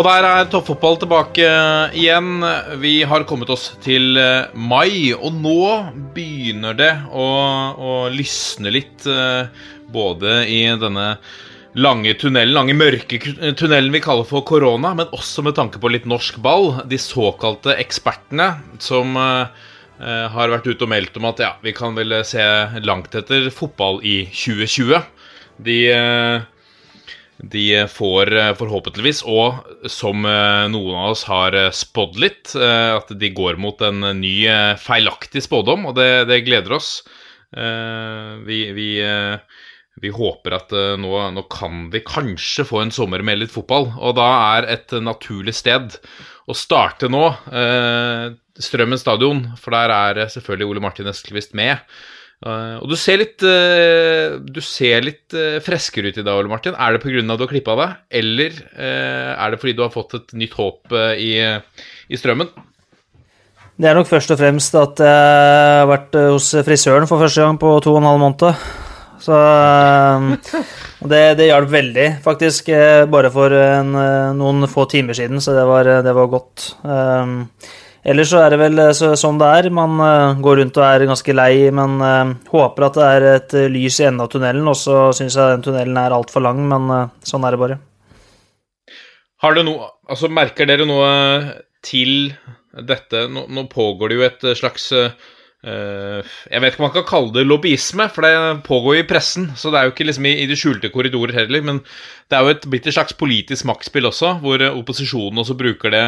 Og der er toppfotball tilbake igjen. Vi har kommet oss til eh, mai, og nå begynner det å, å lysne litt. eh, Både i denne lange tunnelen, lange mørke tunnelen vi kaller for korona, men også med tanke på litt norsk ball. De såkalte ekspertene som eh, har vært ute og meldt om at ja, vi kan vel se langt etter fotball i 2020. De de får eh, forhåpentligvis, og som eh, noen av oss har eh, spådd litt, eh, at de går mot en ny eh, feilaktig spådom, og det, det gleder oss. Eh, Vi, vi, eh, vi håper at eh, nå, nå kan vi kanskje få en sommer med litt fotball, og da er et naturlig sted å starte nå eh, Strømmen stadion, for der er eh, selvfølgelig Ole Martin Eskelvist med. Eh, og du ser litt eh, Du ser litt eh, freskere ut i dag, Ole Martin. Er det pga. du har klippa deg, eller er det fordi du har fått et nytt håp i, i strømmen? Det er nok først og fremst at jeg har vært hos frisøren for første gang på to og en halv måned. Så det, det hjalp veldig, faktisk, bare for en, noen få timer siden, så det var, det var godt. Eh, Ellers så er det vel sånn det er. Man eh, går rundt og er ganske lei, men eh, håper at det er et lys i enden av tunnelen. Og så syns jeg den tunnelen er altfor lang, men sånn er det bare. Har det noe Altså, merker dere noe til dette? Nå, nå pågår det jo et slags uh, Jeg vet ikke om man kan kalle det lobbyisme, for det pågår jo i pressen. Så det er jo ikke liksom i, i de skjulte korridorer heller. Men det er jo et, blitt et slags politisk maktspill også, hvor opposisjonen også bruker det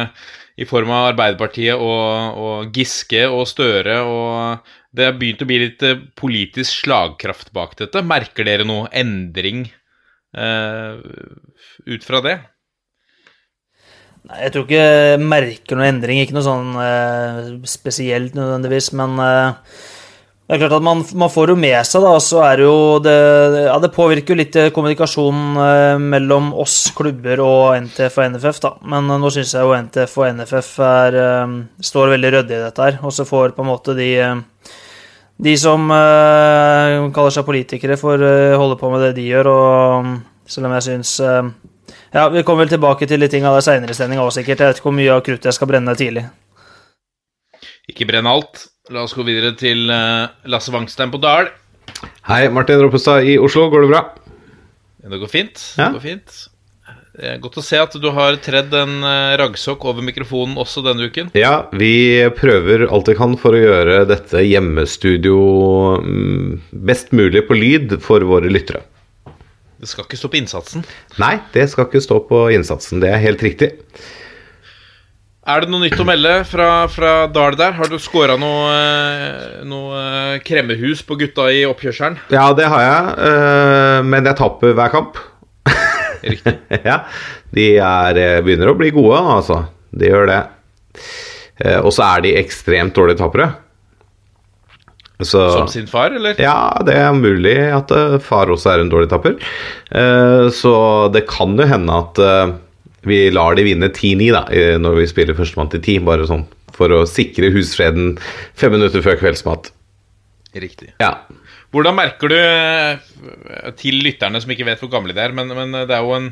i form av Arbeiderpartiet og, og Giske og Støre. og Det har begynt å bli litt eh, politisk slagkraft bak dette. Merker dere noe endring eh, ut fra det? Nei, jeg tror ikke jeg merker noen endring, ikke noe sånn eh, spesielt nødvendigvis, men eh, det er klart at man, man får jo med seg, da, så er det jo det Ja, det påvirker jo litt eh, kommunikasjonen eh, mellom oss klubber og NTF og NFF, da, men eh, nå syns jeg jo NTF og NFF er, står veldig ryddig i dette her, og så får på en måte de de som kaller seg politikere, får holde på med det de gjør, og mm, selv om jeg syns ja, Vi kommer vel tilbake til ting av det seinere i sendinga òg, sikkert. Jeg vet ikke hvor mye av kruttet jeg skal brenne tidlig. Ikke brenn alt. La oss gå videre til eh, Lasse Wangstein på Dal. Hei, Martin Roppestad i Oslo. Går det bra? Det går fint. Det går fint. Det er godt å se at du har tredd en eh, raggsokk over mikrofonen også denne uken. Ja, vi prøver alt vi kan for å gjøre dette hjemmestudio mm, best mulig på lyd for våre lyttere. Det skal ikke stå på innsatsen. Nei, det skal ikke stå på innsatsen. Det er helt riktig. Er det noe nytt å melde fra, fra Dal der? Har du scora noe, eh, noe eh, kremmerhus på gutta i oppkjørselen? Ja, det har jeg, eh, men jeg taper hver kamp. Riktig. ja, de er, begynner å bli gode, altså. De gjør det. Og så er de ekstremt dårlige tapere. Så Som sin far, eller? Ja, det er mulig at far også er en dårlig tapper. Så det kan jo hende at vi lar de vinne 10-9 da, når vi spiller førstemann til 10, bare sånn for å sikre husfreden fem minutter før kveldsmat. Riktig. Ja. Hvordan merker du, eh, til lytterne som ikke vet hvor gamle de er, men, men det er jo en,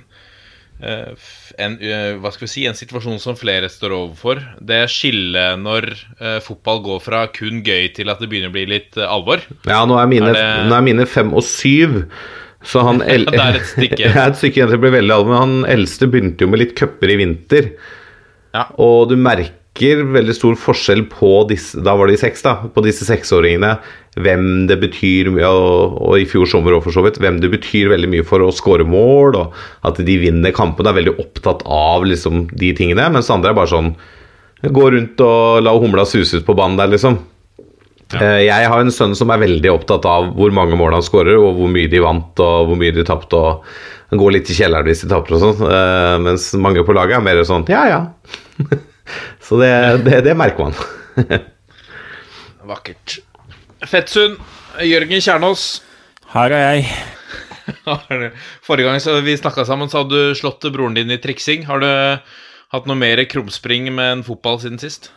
eh, en eh, Hva skal vi si En situasjon som flere står overfor. Det skillet når eh, fotball går fra kun gøy til at det begynner å bli litt eh, alvor. Ja, nå er mine, Er det- nå er mine fem og syv. Så han el Det er et stykke. Ja, et stykke igjen til det blir veldig alvorlig. Han eldste begynte jo med litt cuper i vinter. Ja. Og du merker veldig stor forskjell på disse Da var de seks, da. På disse seksåringene. Hvem det betyr mye og, og i fjor sommer òg, for så vidt. Hvem det betyr veldig mye for å skåre mål, og at de vinner kampene. Er veldig opptatt av liksom de tingene. Mens andre er bare sånn Gå rundt og la humla suse ut på banen der, liksom. Eh, Jeg har en sønn som er veldig opptatt av hvor mange mål han skårer, og hvor mye de vant og hvor mye de tapte. Han går litt i kjelleren hvis de taper og sånn, eh, mens mange på laget er mer sånn ja ja. Så det, det, det merker man. Vakkert. Fettsund, Jørgen Kjernås. Her er jeg. Forrige gang vi snakka sammen, så hadde du slått broren din i triksing. Har du hatt noe mer krumspring med en fotball siden sist?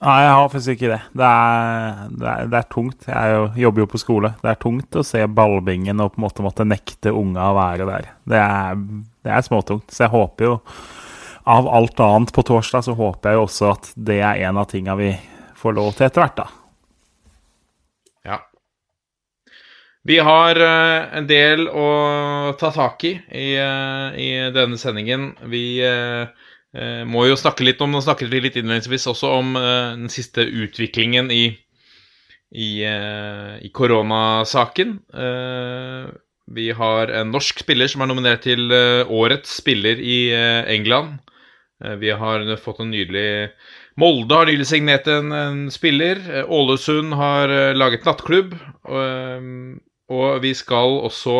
Nei, jeg har faktisk ikke det. Det er, det er, det er tungt. Jeg jo, jobber jo på skole. Det er tungt å se ballbingen og på en måte måtte nekte unga å være der. Det er, det er småtungt. Så jeg håper jo Av alt annet på torsdag så håper jeg jo også at det er en av tinga vi får lov til etter hvert, da. Ja. Vi har eh, en del å ta tak i i, eh, i denne sendingen. Vi eh, må jo snakke litt om Nå snakket vi litt innledningsvis også om eh, den siste utviklingen i i, eh, i koronasaken. Eh, vi har en norsk spiller som er nominert til eh, årets spiller i eh, England. Vi har fått en nydelig Molde har nylig signert en, en spiller. Ålesund har laget nattklubb. Og, og vi skal også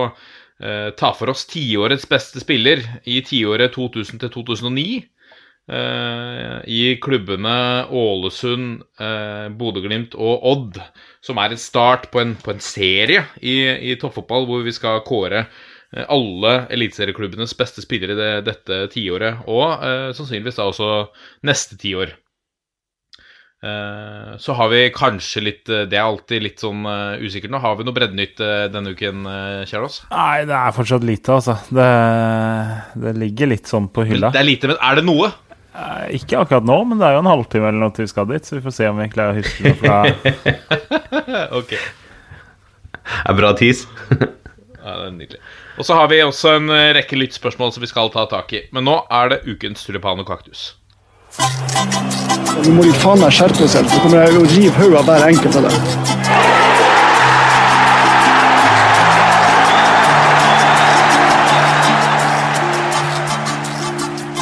ta for oss tiårets beste spiller i tiåret 2000 til 2009. eh, I klubbene Ålesund, eh, Bodø-Glimt og Odd. Som er en start på en, på en serie i, i toppfotball hvor vi skal kåre eh, alle eliteserieklubbenes beste spillere det, dette tiåret, og eh, sannsynligvis da også neste tiår. Eh, så har vi kanskje litt Det er alltid litt sånn eh, usikkert nå. Har vi noe breddenytt denne uken, uh, Kjærås? Nei, det er fortsatt lite, altså. Det, det ligger litt sånn på hylla. Det er lite, men er det noe? Eh, Ikke akkurat nå, men det er jo en halvtime eller noe til vi skal dit, så vi får se om vi klarer å huske noe fra ok, Det er bra tis. ja, det er nydelig. Og så har vi også en eh, rekke lyttspørsmål som vi skal ta tak i. Men nå er det ukens tulipan og kaktus. Nå må de faen meg skjerpe seg. Så kommer jeg å rive hodet av hver enkelt av dem.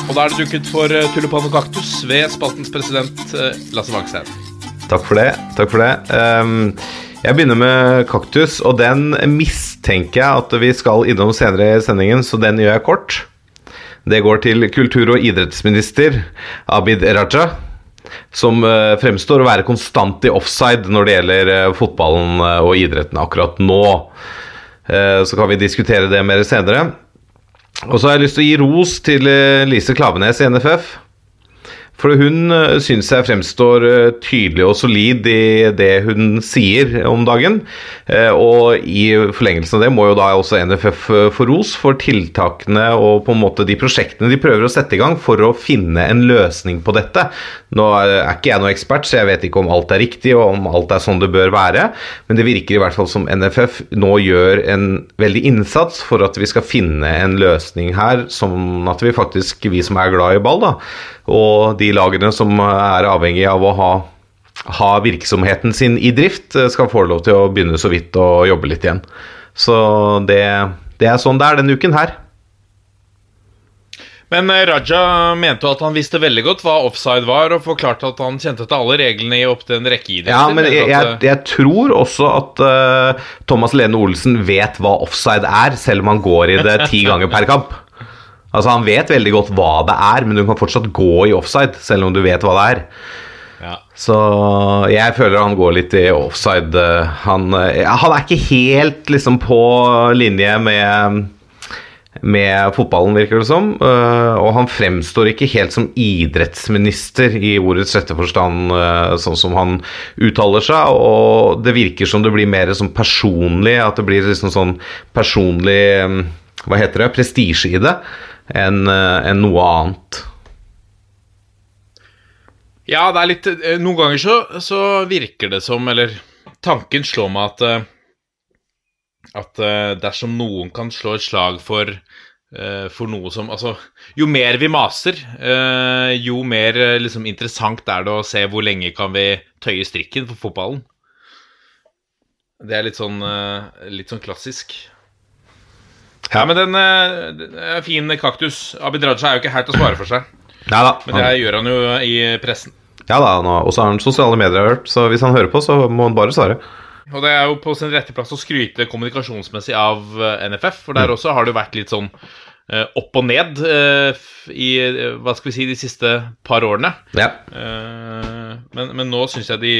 Og da er det duket for eh, tulipan og kaktus ved spaltens president eh, Lasse Wangstein. Takk for det. Takk for det. Ehm, jeg begynner med kaktus, og den mistenker jeg at vi skal innom senere i sendingen, så den gjør jeg kort. Det går til kultur- og idrettsminister Abid Raja, som eh, fremstår å være konstant i offside når det gjelder fotballen og idretten akkurat nå. Så kan vi diskutere det mer senere. Og så har jeg lyst til å gi ros til eh, Lise Klavenes i NFF. For hun uh, syns jeg fremstår eh, tydelig og solid i det hun sier om dagen. Eh, og i forlengelsen av det må jo da også NFF eh, få ros for tiltakene og på en måte de prosjektene de prøver å sette i gang for å finne en løsning på dette. Nå er ikke jeg noen ekspert, så jeg vet ikke om alt er riktig og om alt er sånn det bør være, men det virker i hvert fall som NFF nå gjør en veldig innsats for at vi skal finne en løsning her, sånn at vi faktisk, vi som er glad i ball, da, og de lagene som er avhengig av å ha, ha virksomheten sin i drift, eh, skal få lov til å begynne så vidt å jobbe litt igjen. Så det, det er sånn det er denne uken her. Men eh, Raja mente jo at han visste veldig godt hva offside var, og forklarte at han kjente til alle reglene i opptil en rekke idretter. Ja, men jeg, jeg, eh, jeg tror også at uh, Thomas Lene Olsen vet hva offside er, selv om han går i det ti ganger per kamp. Altså Han vet veldig godt hva det er, men du kan fortsatt gå i offside, selv om du vet hva det er. Ja. Så jeg føler han går litt i offside. eh, Han, eh, han er ikke helt liksom på linje med med fotballen, virker det som. eh, Og han fremstår ikke helt som idrettsminister i ordets rette forstand, sånn som han uttaler seg. Og det virker som det blir mer sånn personlig, at det blir liksom sånn personlig eh, Hva heter det? Prestisje i det, enn en noe annet. Ja, det er litt eh, Noen ganger så, så virker det som, eller tanken slår meg at eh, At eh, dersom noen kan slå et slag for eh, for noe som Altså, jo mer vi maser, eh, jo mer eh, liksom interessant er det å se hvor lenge kan vi tøye strikken for fotballen. Det er litt sånn, eh, litt sånn klassisk. Ja, men den, eh, den fin kaktus. Abid Raja er jo ikke her til å svare for seg. Da. Men det gjør han jo i pressen. Ja da, han og så har han sosiale medier hørt, så hvis han hører på, så må han bare svare. Og det er jo på sin rette plass å skryte kommunikasjonsmessig av eh, NFF, for der også har det jo vært litt sånn eh, opp og ned i hva skal vi si, de siste par årene. Ja. Men, men nå syns jeg de,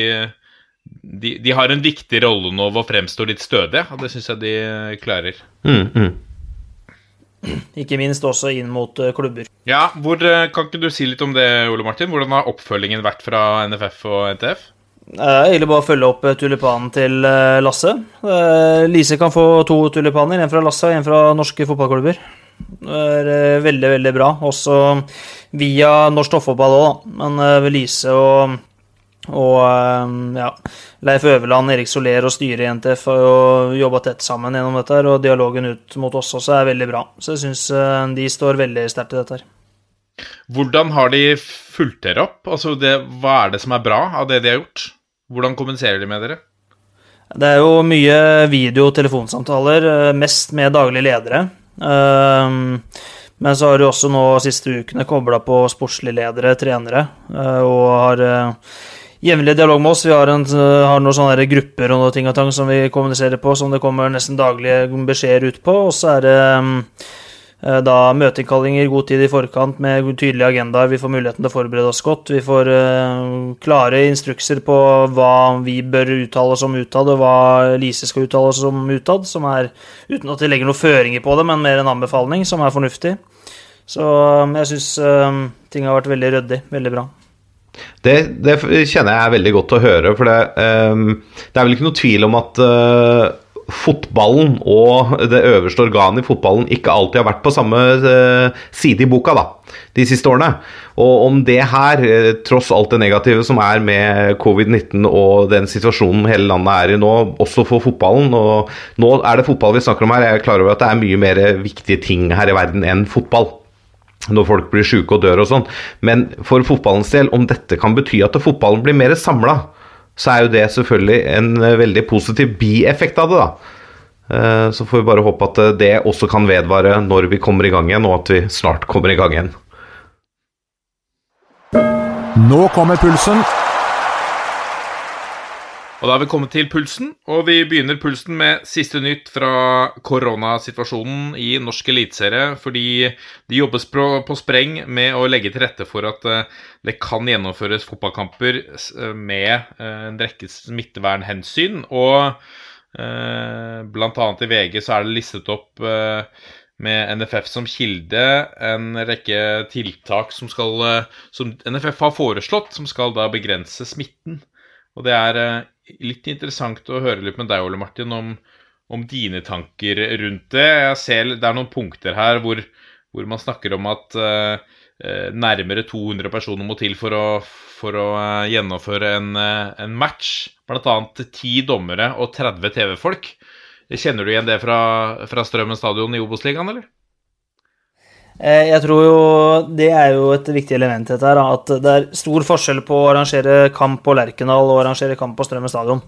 de De har en viktig rolle nå ved å fremstå litt stødige, og det syns jeg de klarer. Mm, mm. Ikke minst også inn mot eh, klubber. Ja, hvor, eh, Kan ikke du si litt om det, Ole Martin? Hvordan har oppfølgingen vært fra NFF og NTF? Eh, Egentlig bare følge opp eh, tulipanen til eh, Lasse. Eh, Lise kan få to tulipaner, en fra Lasse og en fra norske fotballklubber. Det er eh, veldig, veldig bra. Også via norsk toppfotball òg. Men eh, Lise og, og eh, ja, Leif Øverland, Erik Soler og styret i NTF har jo jobba tett sammen gjennom dette, her, og dialogen ut mot oss også er veldig bra. Så jeg syns de står veldig sterkt i dette her. Hvordan har de fulgt dere opp? Altså, det, Hva er det som er bra av det de har gjort? Hvordan kommuniserer de med dere? Det er jo mye video- og telefonsamtaler, eh, mest med daglige ledere. Ehm, Men så har de også nå siste ukene kobla på sportslige ledere, trenere, eh, og har eh, jevnlig dialog med oss. Vi har, en, eh, har noen sånne grupper og noe ting og tang som vi kommuniserer på, som det kommer nesten daglige beskjeder ut på. Og så er det eh, da møteinnkallinger god tid i forkant med tydelige agendaer. Vi får muligheten til å forberede oss godt. Vi får eh, klare instrukser på hva vi bør uttale oss om utad, og hva Lise skal uttale oss om utad, som er uten at de legger noen føringer på det, men mer en anbefaling, som er fornuftig. Så eh, jeg syns ting har vært veldig ryddig. Veldig bra. Det, det kjenner jeg er veldig godt å høre, for det, um, det er vel ikke noe tvil om at uh, fotballen og det øverste organet i fotballen ikke alltid har vært på samme eh, side i boka da, de siste årene. Og om det her, eh, tross alt det negative som er med covid-19 og den situasjonen hele landet er i nå, også for fotballen og Nå er det fotball vi snakker om her, jeg er klar over at det er mye mer viktige ting her i verden enn fotball når folk blir syke og dør og sånn. Men for fotballens del, om dette kan bety at fotballen blir mer samla, så er jo det selvfølgelig en eh, veldig positiv bieffekt av det, da. Eh, Så får vi bare håpe at eh, det også kan vedvare når vi kommer i gang igjen, og at vi snart kommer i gang igjen. Nå kommer pulsen. Og da har vi kommet til pulsen, og vi begynner pulsen med siste nytt fra koronasituasjonen i norsk eliteserie, fordi det jobbes på, spreng med å legge til rette for at eh, det kan gjennomføres fotballkamper eh, med eh, en rekke smittevernhensyn, og blant annet i VG så er det listet opp med NFF som kilde en rekke tiltak som, skal, som NFF har foreslått, som skal da begrense smitten. Og det er litt interessant å høre litt med deg, Ole Martin, om, om dine tanker rundt det. Jeg ser det er noen punkter her hvor, hvor man snakker om at eh, nærmere 200 personer må til for å, for å eh, gjennomføre en, en match. Annet 10 dommere og 30 TV-folk. Kjenner du igjen det fra, fra Strømmen stadion i Obos-ligaen, eller? Eh, Jeg tror jo det er jo et viktig element dette her, at det er stor forskjell på å arrangere kamp på Lerkendal og arrangere kamp på Strømmen stadion.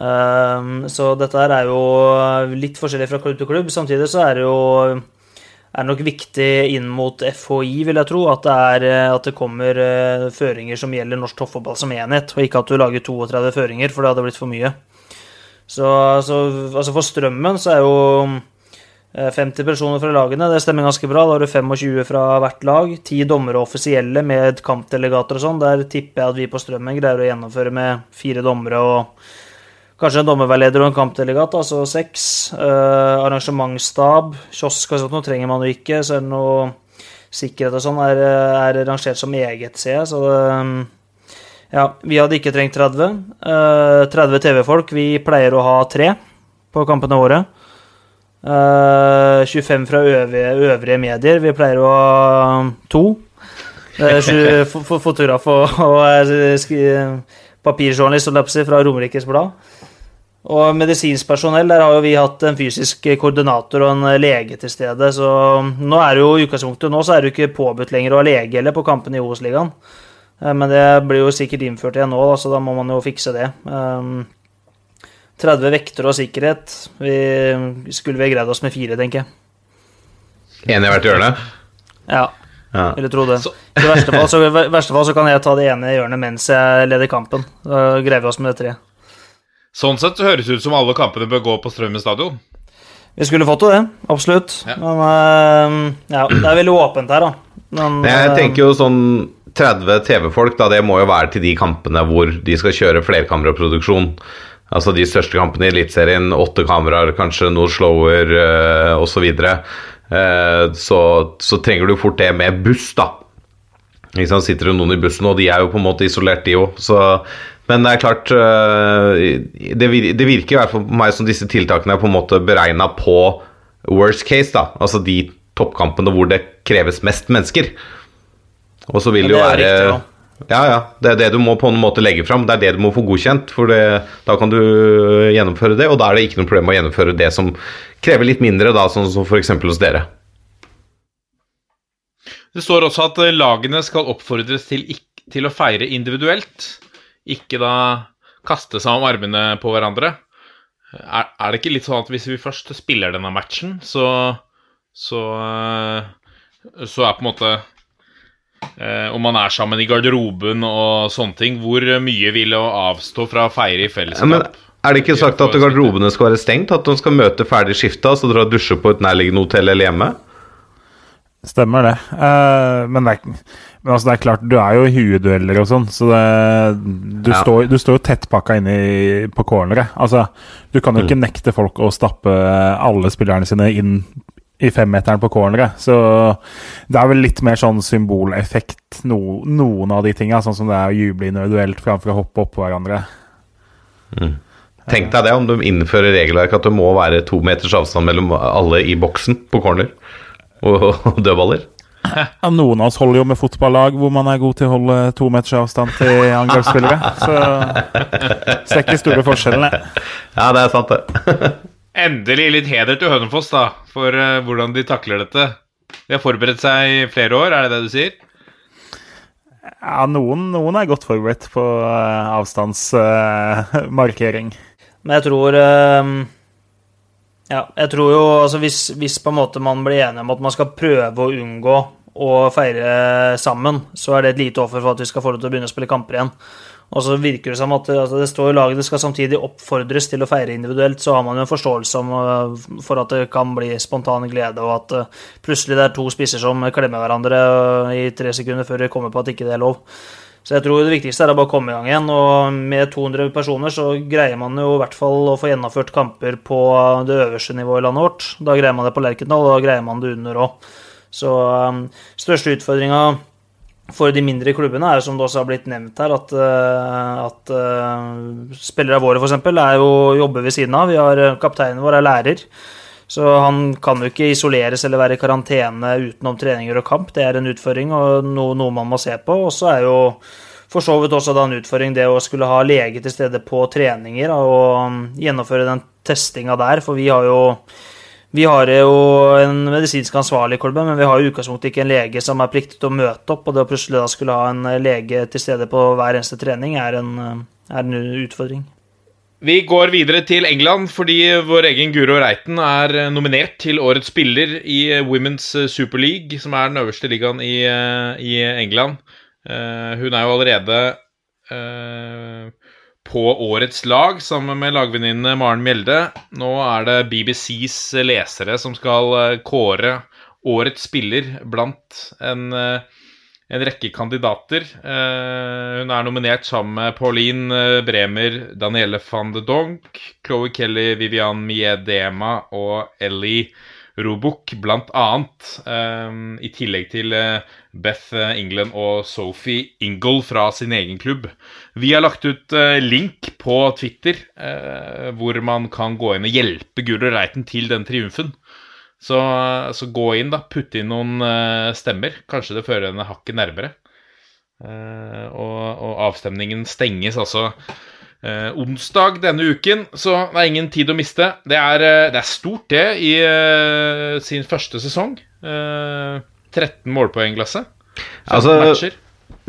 Ehm, Så dette her er jo litt forskjellig fra klubb til klubb. Samtidig så er det jo er nok viktig inn mot FHI, vil jeg tro, at det, er, at det kommer eh, føringer som gjelder norsk toppfotball som enhet, og ikke at du lager 32 føringer, for det hadde blitt for mye. Så, så altså for Strømmen så er jo Eh, 50 personer fra lagene, det stemmer ganske bra. Da har du 25 fra hvert lag. 10 dommere offisielle med kampdelegater og sånn. Der tipper jeg at vi på Strømmen greier å gjennomføre med fire dommere og kanskje en dommerveileder og en kampdelegat, altså seks. Eh, arrangementsstab, kiosk og sånt, noe trenger man jo ikke. Så er det noe sikkerhet og sånn er, er rangert som eget, ser jeg. Så det, ja, vi hadde ikke trengt 30. Eh, 30 TV-folk. Vi pleier å ha tre på kampene våre. Eh, 25 fra øvrige, øvrige medier. Vi pleier å ha to. Fo- fotograf og, og eh, skri- papirjournalist fra Romerikes Blad. Og medisinsk personell, der har jo vi hatt en fysisk koordinator og en lege til stede. Så nå er det jo i utgangspunktet nå så er det jo ikke påbudt lenger å ha lege eller på kampene i Obos-ligaen. Eh, Men det blir jo sikkert innført igjen nå, da, så da må man jo fikse det. Um, 30 vektere og sikkerhet. Vi skulle vi greid oss med fire, tenker jeg. Én i hvert hjørne? Ja. Ja. Ville tro det. I verste fall, så, verste fall så kan jeg ta det ene hjørnet mens jeg leder kampen. Da greier vi oss med det tre. Sånn sett så høres det ut som alle kampene bør gå på Strømmen stadion. Vi skulle fått jo det, absolutt. Ja. Men eh, ja, det er veldig åpent her, da. Men, jeg eh, tenker jo sånn 30 TV-folk, da, det må jo være til de kampene hvor de skal kjøre flerkameraproduksjon. Altså de største kampene i Eliteserien, åtte kameraer, kanskje noe slower uh, osv. Uh, så, så trenger du fort det med buss, da. Liksom, Sitter det noen i bussen, og de er jo på en måte isolert, de òg. Men det er klart eh, det, virker i hvert fall på meg som disse tiltakene er på en måte beregna på worst case, da. Altså de toppkampene hvor det kreves mest mennesker. Og så vil det jo være. Ja, ja. Det er det du må på en måte legge fram. Det er det du må få godkjent. For det, da kan du gjennomføre det, og da er det ikke noe problem å gjennomføre det som krever litt mindre, da, sånn som f.eks. hos dere. Det står også at eh, lagene skal oppfordres til, til å feire individuelt. Ikke da kaste seg om armene på hverandre. Er, er det ikke litt sånn at hvis vi først spiller denne matchen, så Så, eh, så er på en måte eh, Om man er sammen i garderoben og sånne ting, hvor mye vil å avstå fra å feire i Ja, fellesskap? men er det ikke sagt at garderobene skal være stengt? At de skal møte ferdig skifta, så dra og dusje på et nærliggende hotell eller hjemme? Stemmer det. Eh, men, det er, men altså, det er klart, du er jo i huedueller og sånn, så det, du, Ja. står, du står jo tettpakka inne i- på corneret. Altså, du kan jo ikke nekte folk å stappe alle spillerne sine inn i femmeteren på corneret. Så det er vel litt mer sånn symboleffekt, no, noen av de tinga. Sånn som det er å juble individuelt framfor å hoppe oppå hverandre. Tenk deg det om de innfører regelverket at det må være to meters avstand mellom alle i boksen på corner og, og dødballer. Ja, noen av oss holder jo med fotballag hvor man er god til å holde to meters avstand til angrepsspillere. Så ser ikke store forskjellene. Ja, det er sant, det. Endelig litt heder til Hønefoss, da, for uh, hvordan de takler dette. De har forberedt seg i flere år, er det det du sier? Ja, noen, noen er godt forberedt på uh, avstandsmarkering. Men jeg tror eh, Ja, jeg tror jo altså hvis, hvis på en måte man blir enig om at man skal prøve å unngå å feire sammen, så er det et lite offer for at vi skal få lov til å begynne å spille kamper igjen. Og så virker det som at altså det står i laget det skal samtidig oppfordres til å feire individuelt, så har man jo en forståelse om, uh, for at det kan bli spontan glede, og at uh, plutselig det er to spisser som klemmer hverandre uh, i tre sekunder før de kommer på at ikke det er lov. Så jeg tror det viktigste er å bare komme i gang igjen. Og med 200 personer så greier man jo i hvert fall å få gjennomført kamper på det øverste nivået i landet vårt. Da greier man det på Lerkendal, og da greier man det under òg. Så um, største utfordringa for de mindre klubbene er som det også har blitt nevnt her, at, uh, at uh, spillere våre f.eks. er jo jobber ved siden av. Vi har uh, Kapteinen vår er lærer. Så han kan jo ikke isoleres eller være i karantene utenom treninger og kamp. Det er en utfordring og noe, noe man må se på. Og så er jo for så vidt også da en utfordring det å skulle ha lege til stede på treninger og gjennomføre den testinga der. For vi har jo vi har jo en medisinsk ansvarlig klubben, men vi har i utgangspunktet ikke en lege som er pliktig til å møte opp. Og det å plutselig da skulle ha en lege til stede på hver eneste trening er en, er en utfordring. Vi går videre til England fordi vår egen Guro Reiten er nominert til årets spiller i Women's Super League, som er den øverste ligaen i, i England. Uh, hun er jo allerede eh, på årets lag sammen med lagvenninne Maren Mjelde. Nå er det BBCs lesere som skal eh, kåre årets spiller blant en, eh, en rekke kandidater. Eh, hun er nominert sammen med Pauline Bremer, Danielle van de Donk, Chloé Kelly, Vivian Miedema og Ellie Robuk, blant annet. eh, I tillegg til uh, Beth England og Sophie Ingle fra sin egen klubb. Vi har lagt ut uh, link på Twitter eh, hvor man kan gå inn og hjelpe Guro Reiten til den triumfen. Så, så gå inn, da. Putte inn noen eh, stemmer. Kanskje det fører henne hakket nærmere. Eh, og, og avstemningen stenges altså eh, onsdag denne uken, så det er ingen tid å miste. Det er, eh, det er stort, det, i eh, sin første sesong. Eh, 13 målpoengglasset. 15 Altså, matcher.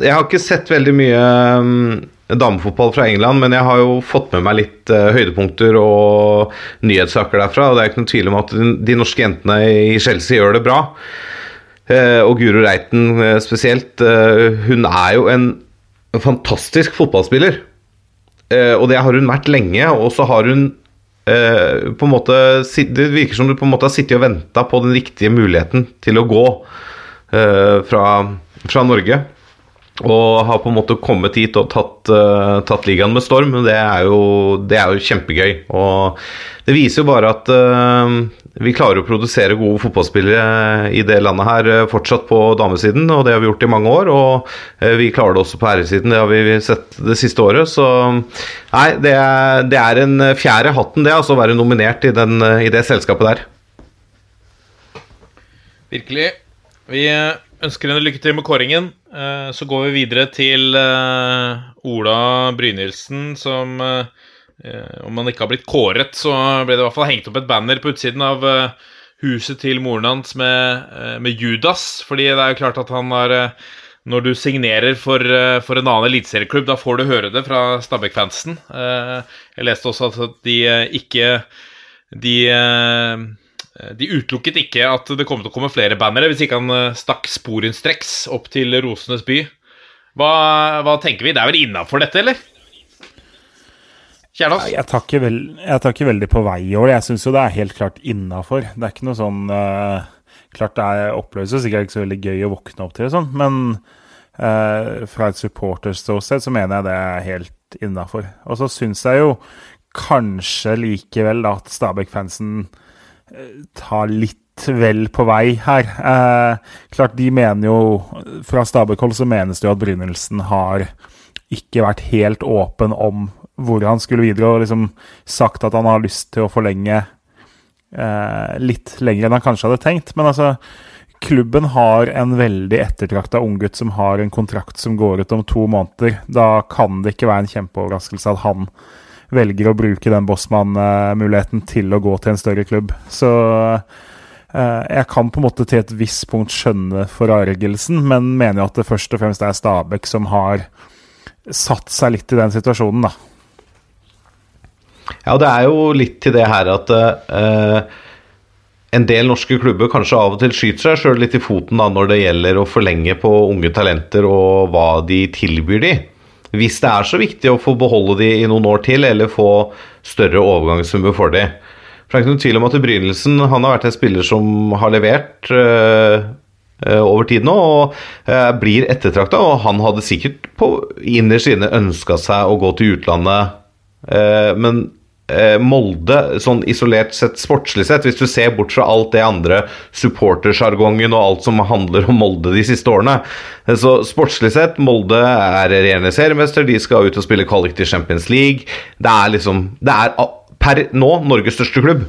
Jeg har ikke sett veldig mye um, damefotball fra England, men jeg har jo fått med meg litt uh, høydepunkter og nyhetssaker derfra. Og det er ikke noen tvil om at de, norske jentene i Chelsea gjør det bra. Uh, og Guro Reiten uh, spesielt, eh, hun er jo en fantastisk fotballspiller. Eh, og det har hun vært lenge, og så har hun eh, på en måte Det virker som du på en måte har sittet og venta på den riktige muligheten til å gå eh, fra, fra Norge. Og har på en måte kommet hit og tatt, uh, tatt ligaen med storm. Det er, jo, det er jo kjempegøy. Og det viser jo bare at uh, vi klarer å produsere gode fotballspillere i det landet her eh, fortsatt på damesiden, og det har vi gjort i mange år. Og uh, vi klarer det også på herresiden, det har vi sett det siste året. Så nei, det er, det er en fjerde hatten, det, altså å være nominert i, den, i det selskapet der. Virkelig. Vi ønsker henne lykke til med kåringen. Eh, Så går vi videre til eh, Ola Brynildsen, som eh, Om han ikke har blitt kåret, så ble det i hvert fall hengt opp et banner på utsiden av huset til moren hans med, med Judas. Fordi det er jo klart at han har Når du signerer for, for en annen eliteserieklubb, da får du høre det fra Stabæk-fansen. Jeg leste også at de ikke De de utelukket ikke at det kom til å komme flere bannere hvis ikke han eh, stakk sporenstreks opp til Rosenes by. Hva, hva tenker vi? Det er vel innafor dette, eller? Kjernas? Jeg tar jeg tar ikke veldig på vei i år. Jeg syns jo det er helt klart innafor. Det er ikke noe sånn uh, Klart det er oppløses, sikkert ikke så veldig gøy å våkne opp til, og sånn, men uh, fra et supporterståsted så mener jeg det er helt innafor. Og så syns jeg jo kanskje likevel da at Stabæk-fansen tar litt vel på vei her. Eh, klart de mener jo Fra Stabæk-hold så menes det jo at Brynildsen har ikke vært helt åpen om hvor han skulle videre, og liksom sagt at han har lyst til å forlenge eh, litt lenger enn han kanskje hadde tenkt. Men altså, klubben har en veldig ettertrakta unggutt som har en kontrakt som går ut om to måneder. Da kan det ikke være en kjempeoverraskelse at han velger å bruke den Bossmann-muligheten til å gå til en større klubb. Så eh, jeg kan på en måte til et visst punkt skjønne forargelsen, men mener jo at det først og fremst er Stabæk som har satt seg litt i den situasjonen, da. Ja, det er jo litt til det her at uh, en del norske klubber kanskje av og til skyter seg sjøl litt i foten da, når det gjelder å forlenge på unge talenter og hva de tilbyr de. Hvis det er så viktig å få beholde de i noen år til, eller få større overgangssummer for de. For det er ikke noen tvil om at Brynildsen har vært en spiller som har levert øh, øh, over tid nå, og øh, blir ettertrakta. Og han hadde sikkert på innerst inne ønska seg å gå til utlandet, men Molde, sånn isolert sett sportslig sett, hvis du ser bort fra alt det andre, supportersjargongen og alt som handler om Molde de siste årene eh, Så sportslig sett, Molde er regjerende seriemester, de skal ut og spille kvalik til Champions League. Det er liksom Det er per nå Norges største klubb.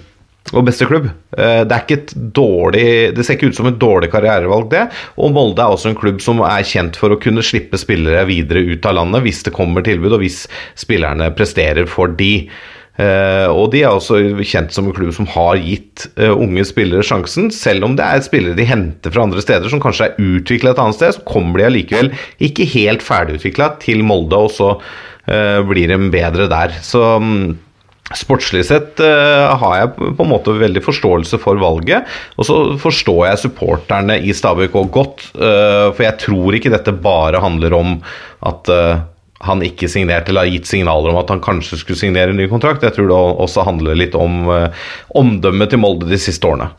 Og beste klubb. Eh, Det er ikke et dårlig Det ser ikke ut som et dårlig karrierevalg, det. Og Molde er også en klubb som er kjent for å kunne slippe spillere videre ut av landet hvis det kommer tilbud, og hvis spillerne presterer for de. Eh, og de er også kjent som en klubb som har gitt eh, unge spillere sjansen. Selv om det er spillere de henter fra andre steder som kanskje er utvikla et annet sted, så kommer de allikevel ikke helt ferdigutvikla til Molde, og så eh, blir de bedre der. Så mm, Sportslig sett uh, har jeg på en måte veldig forståelse for valget. Og så forstår jeg supporterne i Stabæk òg godt, uh, for jeg tror ikke dette bare handler om at eh, han ikke signerte eller har gitt signaler om at han kanskje skulle signere en ny kontrakt. Jeg tror det også handler litt om eh, omdømmet til Molde de siste årene.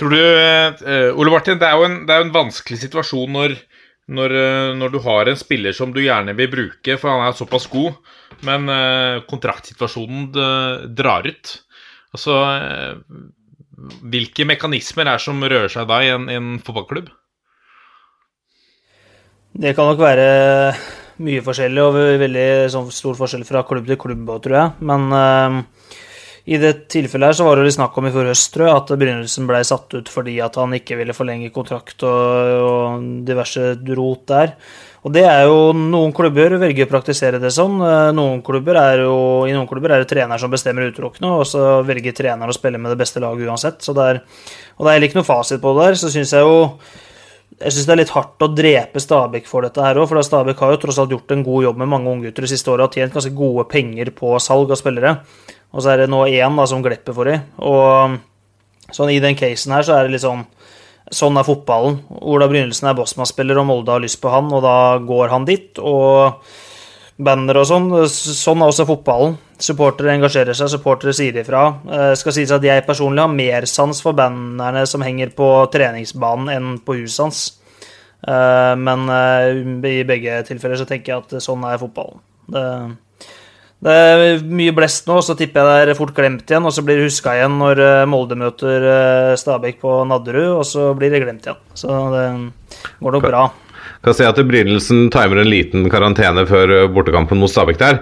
Tror du eh, Ole Martin, det er jo en, er jo en vanskelig situasjon når, når, eh, når du har en spiller som du gjerne vil bruke, for han er såpass god, men kontraktsituasjonen drar ut. Altså Hvilke mekanismer er det som rører seg da i en, i en fotballklubb? Det kan nok være mye forskjellig og veldig sånn, stor forskjell fra klubb til klubb, tror jeg. Men uh, i det tilfellet her så var det litt snakk om i forrige høst, at Brynildsen ble satt ut fordi at han ikke ville forlenge kontrakt og, og diverse rot der. Og det er jo Noen klubber velger å praktisere det sånn. Eh, Noen er jo, I noen klubber er det trener som bestemmer utelukkende, og så velger treneren å spille med det beste laget uansett. Så det er, og det er ikke noe fasit på det der. Så syns jeg jo jeg syns det er litt hardt å drepe Stabæk for dette her òg, for Stabæk har jo tross alt gjort en god jobb med mange unggutter de siste åra og tjent ganske gode penger på salg av spillere. Og så er det nå én som glipper for dem. Og Sånn I den casen her så er det litt sånn Sånn er fotballen. Ola Brynildsen er Bosman-spiller, og Molde har lyst på han, og da går han dit. Og banner og sånn. Sånn er også fotballen. Supportere engasjerer seg, supportere sier ifra. Det skal sies at jeg personlig har mer sans for bannerne som henger på treningsbanen, enn på huset hans. Eh, men eh, i begge tilfeller så tenker jeg at sånn er fotballen. Det, det er mye blest nå, så tipper jeg det er fort glemt igjen. Og så blir det huska igjen når eh, Molde møter eh, Stabæk på Nadderud, og så blir det glemt igjen. Så det går nok bra. Kan si at Brynelsen timer en liten karantene før eh, bortekampen mot Stabæk der.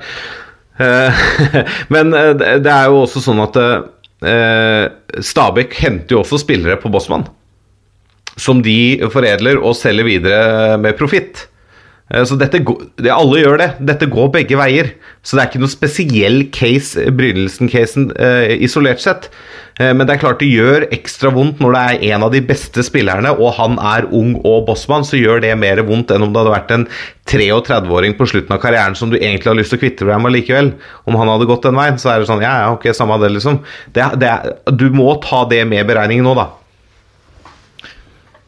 Eh, Men eh, det er jo også sånn at eh, Stabæk henter jo også spillere på Bossmann. Som de foredler og selger videre med profitt. Eh, Så dette, går- alle gjør det. Dette går begge veier. Så det er ikke noe spesiell case, eh, Brynildsen-casen, eh, isolert sett. Men det er klart det gjør ekstra vondt når det er en av de beste spillerne, og han er ung og bossmann, så gjør det mer vondt enn om det hadde vært en 33-åring på slutten av karrieren som du egentlig har lyst til å kvitte deg med likevel. Om han hadde gått den veien, så er det sånn Ja, ja, ok, samme det, liksom. Det, det du må ta det med beregningen nå, da.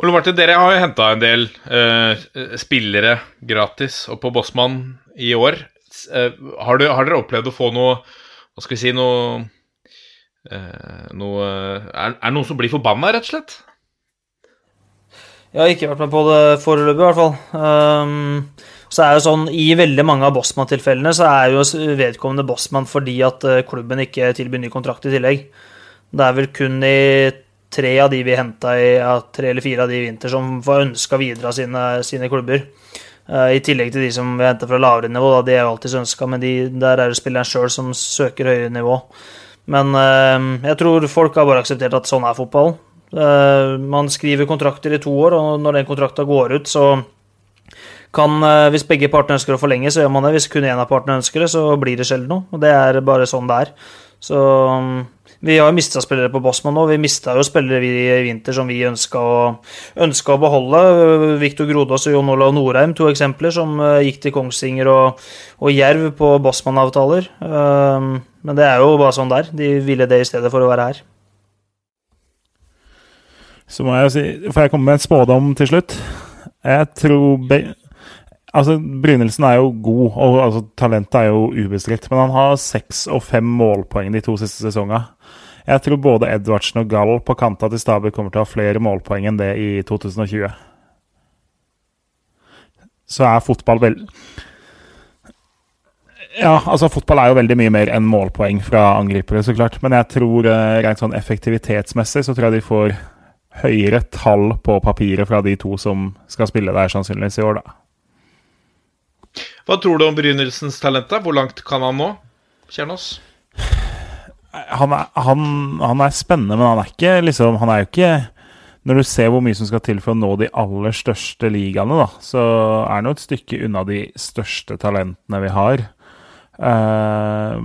Ole Martin, dere har jo henta en del uh, spillere gratis og på Bossmann i år. Eh, har, du, har dere opplevd å få noe Hva skal vi si Noe, uh, noe er, det noen som blir forbanna, rett og slett? Jeg har ikke vært med på det foreløpig, i hvert fall. Um, så er jo sånn, I veldig mange av Bossmann-tilfellene så er jo vedkommende Bossmann fordi at klubben ikke tilbyr ny kontrakt i tillegg. Det er vel kun i tre av de vi henta i ja, tre eller fire av de i vinter som var ønska videre av sine, sine klubber. Eh, I tillegg til de som vi henter fra lavere nivå, da, de er jo alltid ønska, men de, der er det spilleren sjøl som søker høyere nivå. Men eh, jeg tror folk har bare akseptert at sånn er fotballen. Eh, man skriver kontrakter i to år, og når den kontrakta går ut, så kan Hvis begge partene ønsker å forlenge, så gjør man det. Hvis kun én av partene ønsker det, så blir det sjelden noe. Og det er bare sånn det er. Så um, vi har jo mista spillere på Bossmann nå. Vi mista jo spillere vi i vinter som vi ønska å, beholde. Viktor Grodås og Jon Olav Norheim, to eksempler, som eh, gikk til Kongsvinger og, og Jerv på Bossmann-avtaler. Um, men det er jo bare sånn det er. De ville det i stedet for å være her. Så må jeg jo si Får jeg komme med en spådom til slutt? Jeg tror Altså, Brynildsen er jo god, og altså, talentet er jo ubestridt. Men han har seks og fem målpoeng de to siste sesongene. Jeg tror både Edvardsen og Gall på kanta til Stabæk kommer til å ha flere målpoeng enn det i 2020. Så er fotball vel... Ja, altså fotball er jo veldig mye mer enn målpoeng fra angripere, så klart. Men jeg tror eh, rent sånn effektivitetsmessig så tror jeg de får høyere tall på papiret fra de to som skal spille der sannsynligvis i år, da. Hva tror du om Brynildsens talent? Hvor langt kan han nå? Kjernås? Han er, han, han er spennende, men han er ikke liksom Han er jo ikke Når du ser hvor mye som skal til for å nå de aller største ligaene, da, så er han jo et stykke unna de største talentene vi har. Uh,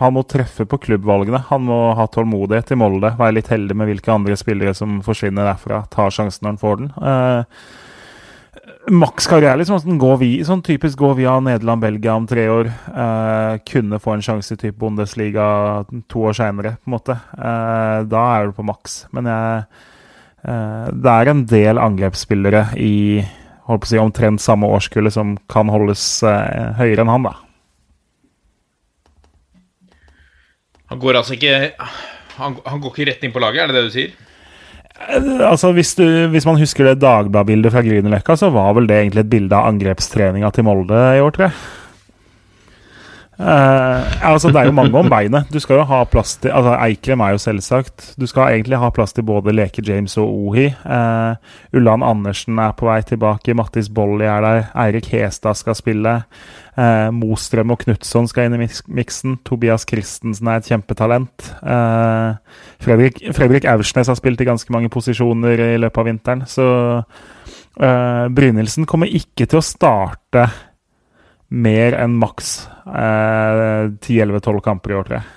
han må treffe på klubbvalgene. Han må ha tålmodighet i Molde. Være litt heldig med hvilke andre spillere som forsvinner derfra. Ta sjansen når han får den. Uh, Maks karriere, liksom. Sånn, gå vi, sånn typisk gå via Nederland-Belgia om tre år. Eh, kunne få en sjanse i type Bundesliga to år seinere, på en måte. Eh, da er du på maks. Men jeg, eh, det er en del angrepsspillere i holdt på å si, omtrent samme årskullet som kan holdes eh, høyere enn han, da. Han går altså ikke han, han går ikke rett inn på laget, er det det du sier? Altså, hvis, du, hvis man husker det Dagbladet-bildet fra Grünerløkka, så var vel det egentlig et bilde av angrepstreninga til Molde i år, tror jeg. Uh, altså, det er jo mange om beinet. Du skal jo ha plass til altså Eikrem er jo selvsagt. Du skal egentlig ha plass til både Leke James og Ohi. Uh, Ulland Andersen er på vei tilbake. Mattis Bolli er der. Eirik Hestad skal spille. Eh, Mostrøm og Knutson skal inn i miksen. Tobias Christensen er et kjempetalent. Eh, Fredrik, Fredrik Aursnes har spilt i ganske mange posisjoner i løpet av vinteren. Så eh, Brynildsen kommer ikke til å starte mer enn maks eh, 10-11-12 kamper i år, tror jeg.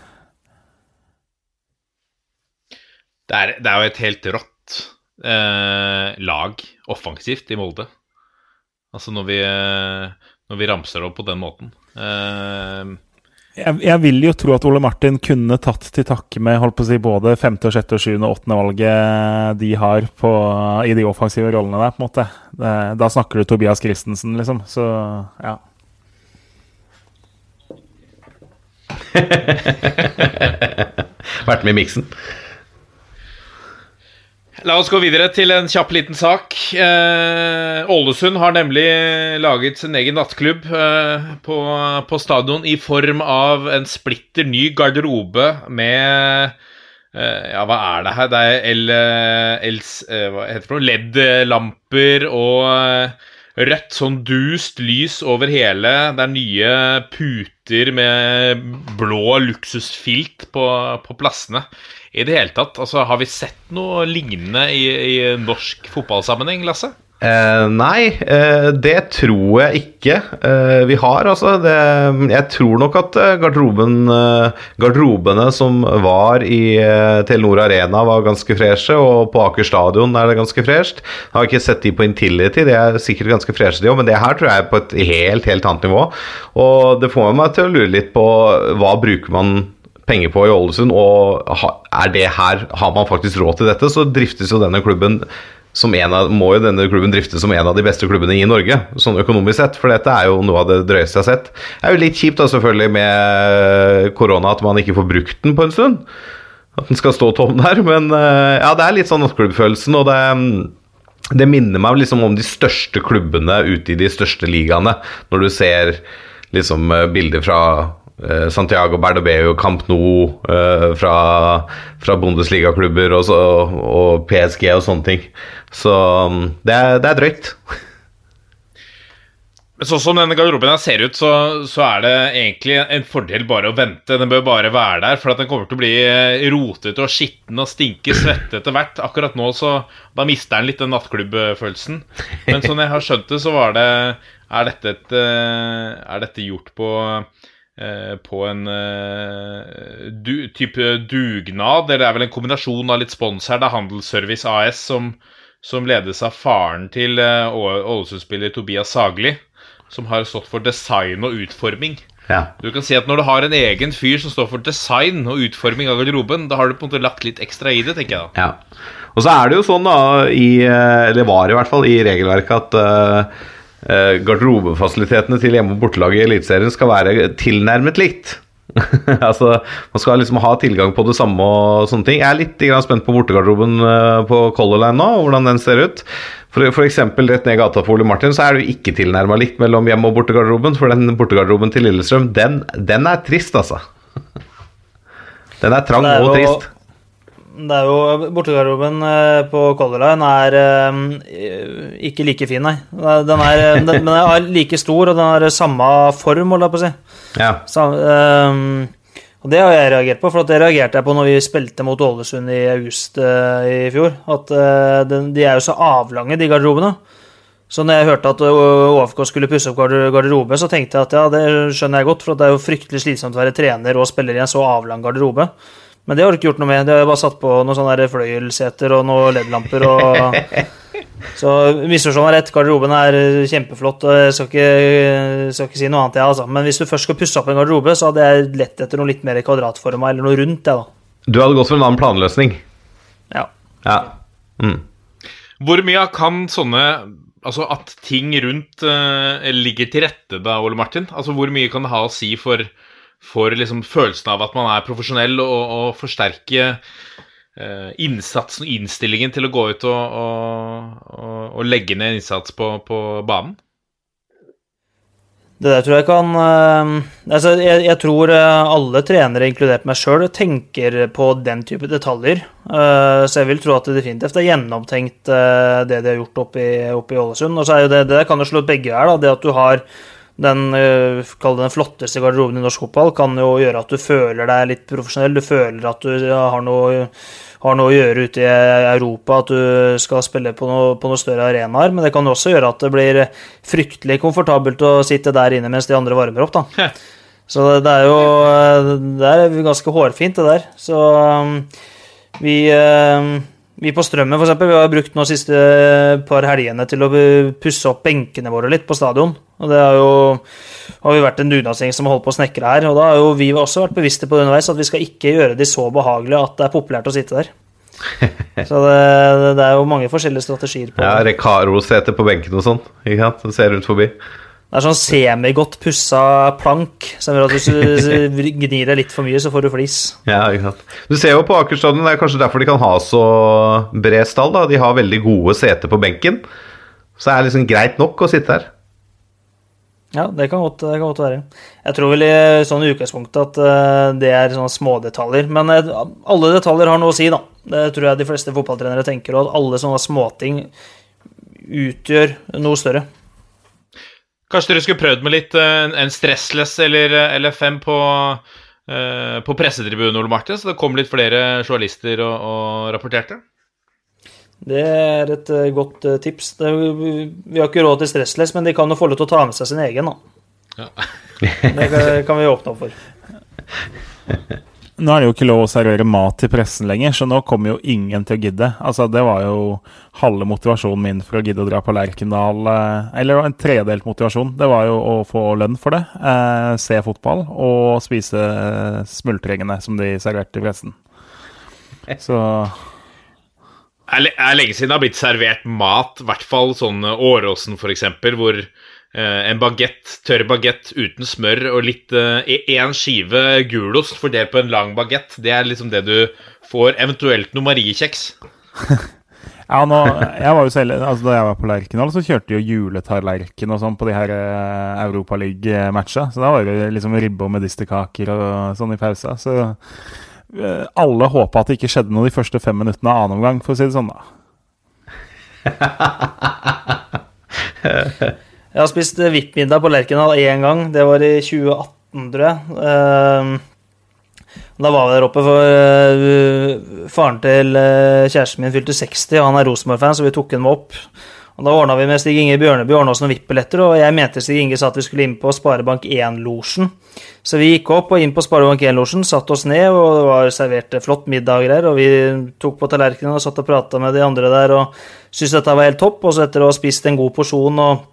Det er, det er jo et helt rått eh, lag offensivt i Molde. Altså når vi, eh, når vi ramser det opp på den måten. Uh, Jeg, jeg vil jo tro at Ole Martin kunne tatt til takke med holdt på å si, både femte, og sjette, og sjuende og åttende valget de har på, i de offensive rollene der. på en måte. Det, da snakker du Tobias Christensen, liksom. Så ja. Vært med i miksen. La oss gå videre til en kjapp liten sak. Eh, Ålesund har nemlig laget sin egen nattklubb eh, på, på stadion i form av en splitter ny garderobe med eh, Ja, hva er det her? Det er eh, det? LED-lamper og eh, rødt sånn dust lys over hele. Det er nye puter med blå luksusfilt på, på plassene. I det hele tatt, altså Har vi sett noe lignende i, i norsk fotballsammenheng, Lasse? Eh, nei, eh, det tror jeg ikke eh, vi har. Altså, det, jeg tror nok at eh, garderoben, eh, garderobene som var i eh, Telenor Arena, var ganske freshe, og på Aker stadion er det ganske fresht. Jeg har ikke sett de på Intility, de er sikkert ganske freshe, de òg, men det her tror jeg er på et helt, helt annet nivå. Og det får meg til å lure litt på hva bruker man penger på i Ålesund, og er det her, har man faktisk råd til dette, så driftes jo denne klubben som en av, må jo denne klubben driftes som en av de beste klubbene i Norge, sånn økonomisk sett. For dette er jo noe av det drøyeste jeg har sett. Det er jo litt kjipt da selvfølgelig med korona at man ikke får brukt den på en stund. At den skal stå tom der. Men eh, ja, det er litt sånn nattklubbfølelsen, og det det minner meg liksom om de største klubbene ute i de største ligaene. Når du ser liksom eh, bilder fra Santiago Bernabeu, Camp Nou, eh, fra, fra Bundesligaklubber og, og PSG og sånne ting. Så mm, det er, det er drøyt. Men Sånn som denne garderoben her ser ut, så, så er det egentlig en fordel bare å vente. Den bør bare være der, for den kommer til å bli eh, rotete og skitten og stinke svette etter hvert. Akkurat nå så Da mister den litt den nattklubbfølelsen. Men sånn jeg har skjønt det, så var det Er dette, et, eh, er dette gjort på eh, på en eh, du, type dugnad, eller det er vel en kombinasjon av litt spons her. Det er Handelsservice AS som, som ledes av faren til eh, Ålesund-spiller Tobias Sagli, som har stått for design og utforming. Ja. Du kan si at Når du har en egen fyr som står for design og utforming av garderoben, da har du på en måte lagt litt ekstra i det, tenker jeg da. Ja. Og så er det jo sånn, da, i, eh, eller var i hvert fall i regelverket, at eh, eh, garderobefasilitetene til hjemme- og bortelaget i Eliteserien skal være tilnærmet likt. altså, Man skal liksom ha tilgang på det samme og sånne ting. Jeg er litt grann spent på bortegarderoben eh, på Color Line nå, hvordan den ser ut. For, for eksempel rett ned gata for Ole Martin, så er det jo ikke tilnærma likt mellom hjemme- og bortegarderoben. For den bortegarderoben til Lillestrøm, den, den er trist, altså. Den er trang er og trist. Det er jo Bortegarderoben eh, på Color Line er eh, ikke like fin, nei. Den er, den, men den er like stor, og den har samme form, holdt jeg på å si. Ja. Sam, ehm, og det har jeg reagert på, for at det reagerte jeg på når vi spilte mot Ålesund i august eh, i fjor. At eh, den, de er jo så avlange, de garderobene. Så når jeg hørte at OFK ÅFK skulle pusse opp garderobe, så tenkte jeg at ja, det skjønner jeg godt, for det er jo fryktelig slitsomt å være trener og spiller i en så avlang garderobe. Men det har du ikke gjort noe med. Det har jeg bare satt på noen sånne fløyelseter fløyelsseter og noen LED-lamper og Så misforstå meg rett, garderoben er kjempeflott, og jeg skal ikke, skal ikke si noe annet, jeg, altså. Men hvis du først skal pusse opp en garderobe, så hadde jeg lett etter noe litt mer kvadratforma eller noe rundt, jeg, da. Du hadde gått for en annen planløsning. Ja. Ja. Mm. Hvor mye kan sånne Altså at ting rundt uh, ligger til rette da, Ole Martin? Altså Hvor mye kan det ha å si for, for liksom følelsen av at man er profesjonell, og, og forsterke eh, innsatsen og innstillingen til å gå ut og, og, og, legge ned innsats på, på banen? Det der tror jeg kan eh, Altså, jeg, jeg tror eh, alle trenere, inkludert meg sjøl, tenker på den type detaljer. Så jeg vil tro at det definitivt er gjennomtenkt, det de har gjort oppe i, Ålesund. Og så er jo det, det kan jo slå begge her, da. Det at du har den, eh, den flotteste garderoben i norsk fotball, kan jo gjøre at du føler deg litt profesjonell. Du føler at du har noe har noe å gjøre ute i Europa, at du skal spille på noe, på noe større arenaer. Men det kan også gjøre at det blir fryktelig komfortabelt å sitte der inne mens de andre varmer opp, da. Så det, det er jo Det er ganske hårfint, det der. Så um, vi Vi på Strømmen for eksempel, vi har brukt nå siste par helgene til å pusse opp benkene våre litt på stadion. Og det har jo har vi vært en dugnadsgjeng som har holdt på å snekre her. Og da har jo vi også vært bevisste på det underveis at vi skal ikke gjøre de så behagelige at det er populært å sitte der. Så det, det er jo mange forskjellige strategier på Ja, Rekaro-sete på benken og sånn. Ikke sant? Det ser ut forbi. Det er sånn semigodt pussa plank som gjør at hvis du gnir deg litt for mye, så får du flis. Ja, ikke sant. Du ser jo på Aker stadion, det er kanskje derfor de kan ha så bred stall. da. De har veldig gode seter på benken. Så det er liksom greit nok å sitte her. Ja, det kan godt, det kan godt være. Jeg tror vel i sånn utgangspunktet at eh, det er sånne smådetaljer. Men eh, alle detaljer har noe å si, da. Det tror jeg de fleste fotballtrenere tenker, og at alle sånne småting utgjør noe større. Kanskje dere skulle prøvd med litt eh, en stressless eller, eller fem på, eh, på pressetribunen, Ole Martin, så det kom litt flere journalister og, og rapporterte? Det er et eh, godt eh, tips. Det, vi har ikke råd til stressless, men de kan jo få lov til å ta med seg sin egen, da. Ja. Det kan- kan vi åpne opp for. Nå er det jo ikke lov å servere mat til pressen lenger, så nå kommer jo ingen til å gidde. Altså, Det var jo halve motivasjonen min for å gidde å dra på Lerkendal. eh, Eller en tredelt motivasjon. Det var jo å få lønn for det, eh, se fotball og spise eh, smultringene som de serverte til pressen. Så Det er le- lenge siden det har blitt servert mat, i hvert fall sånn Åråsen f.eks., hvor en bagett, tørr bagett uten smør og litt én skive gulost fordelt på en lang bagett, det er liksom det du får. Eventuelt noe Mariekjeks. Ja, nå, jeg var jo selv, altså Da jeg var på Lerkendal, så kjørte jo juletallerken og sånn på de her uh, Europaliga-matcha. Så da var det liksom ribbe og medisterkaker og sånn i pausa. Så eh, alle håpa at det ikke skjedde noe de første fem minuttene av annen omgang, for å si det sånn, da. Jeg har spist VIP-middag på Lerkendal én gang. Det var i 2018, tror jeg. Ehm, Da var vi der oppe, for eh, faren til eh, kjæresten min fylte 60, og han er Rosenborg-fan, så vi tok ham opp. Og Da ordna vi med Stig Inge Bjørneby oss noen VIP-billetter, og jeg mente Stig Inge sa at vi skulle inn på Sparebank1-losjen. Så vi gikk opp og inn på Sparebank1-losjen, satte oss ned, og det var servert flott middag greier, og vi tok på tallerkenen og satt og prata med de andre der og syntes dette var helt topp. Og så etter å ha spist en god porsjon og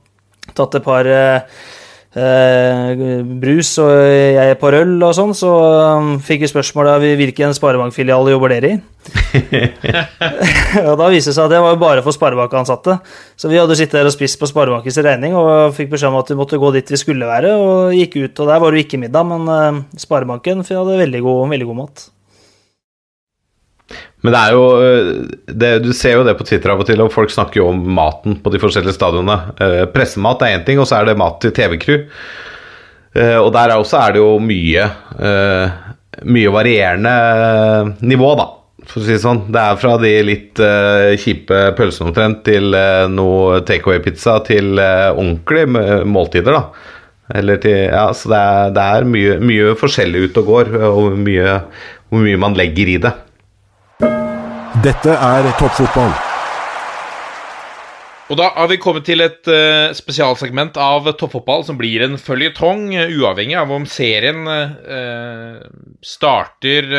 tatt et par eh, eh, brus og jeg et par øl og sånn, så um, fikk vi spørsmål om hvilken sparebankfilial jobber dere i. og da viste det seg at det var bare for sparebankansatte. Så vi hadde sittet der og spist på Sparebankens regning og fikk beskjed om at vi måtte gå dit vi skulle være, og gikk ut. Og der var det jo ikke middag, men eh, Sparebanken hadde veldig god, veldig god mat. Men det er jo øh, det, Du ser jo det på Twitter av og til, og folk snakker jo om maten på de forskjellige stadionene. Eh, pressemat er én ting, og så er det mat til TV-crew. Eh, og der er også er det jo mye eh, Mye varierende nivå, da, for å si det sånn. Det er fra de litt eh, kjipe pølsene omtrent til eh, noe takeaway-pizza til eh, ordentlige måltider, da. Eller til, ja, så det er, det er mye, mye forskjellig ute og går, og mye, hvor mye man legger i det. Dette er toppfotball. Og da har vi kommet til et uh, spesialsegment av toppfotball som blir en føljetong, uh, uavhengig av om serien uh, starter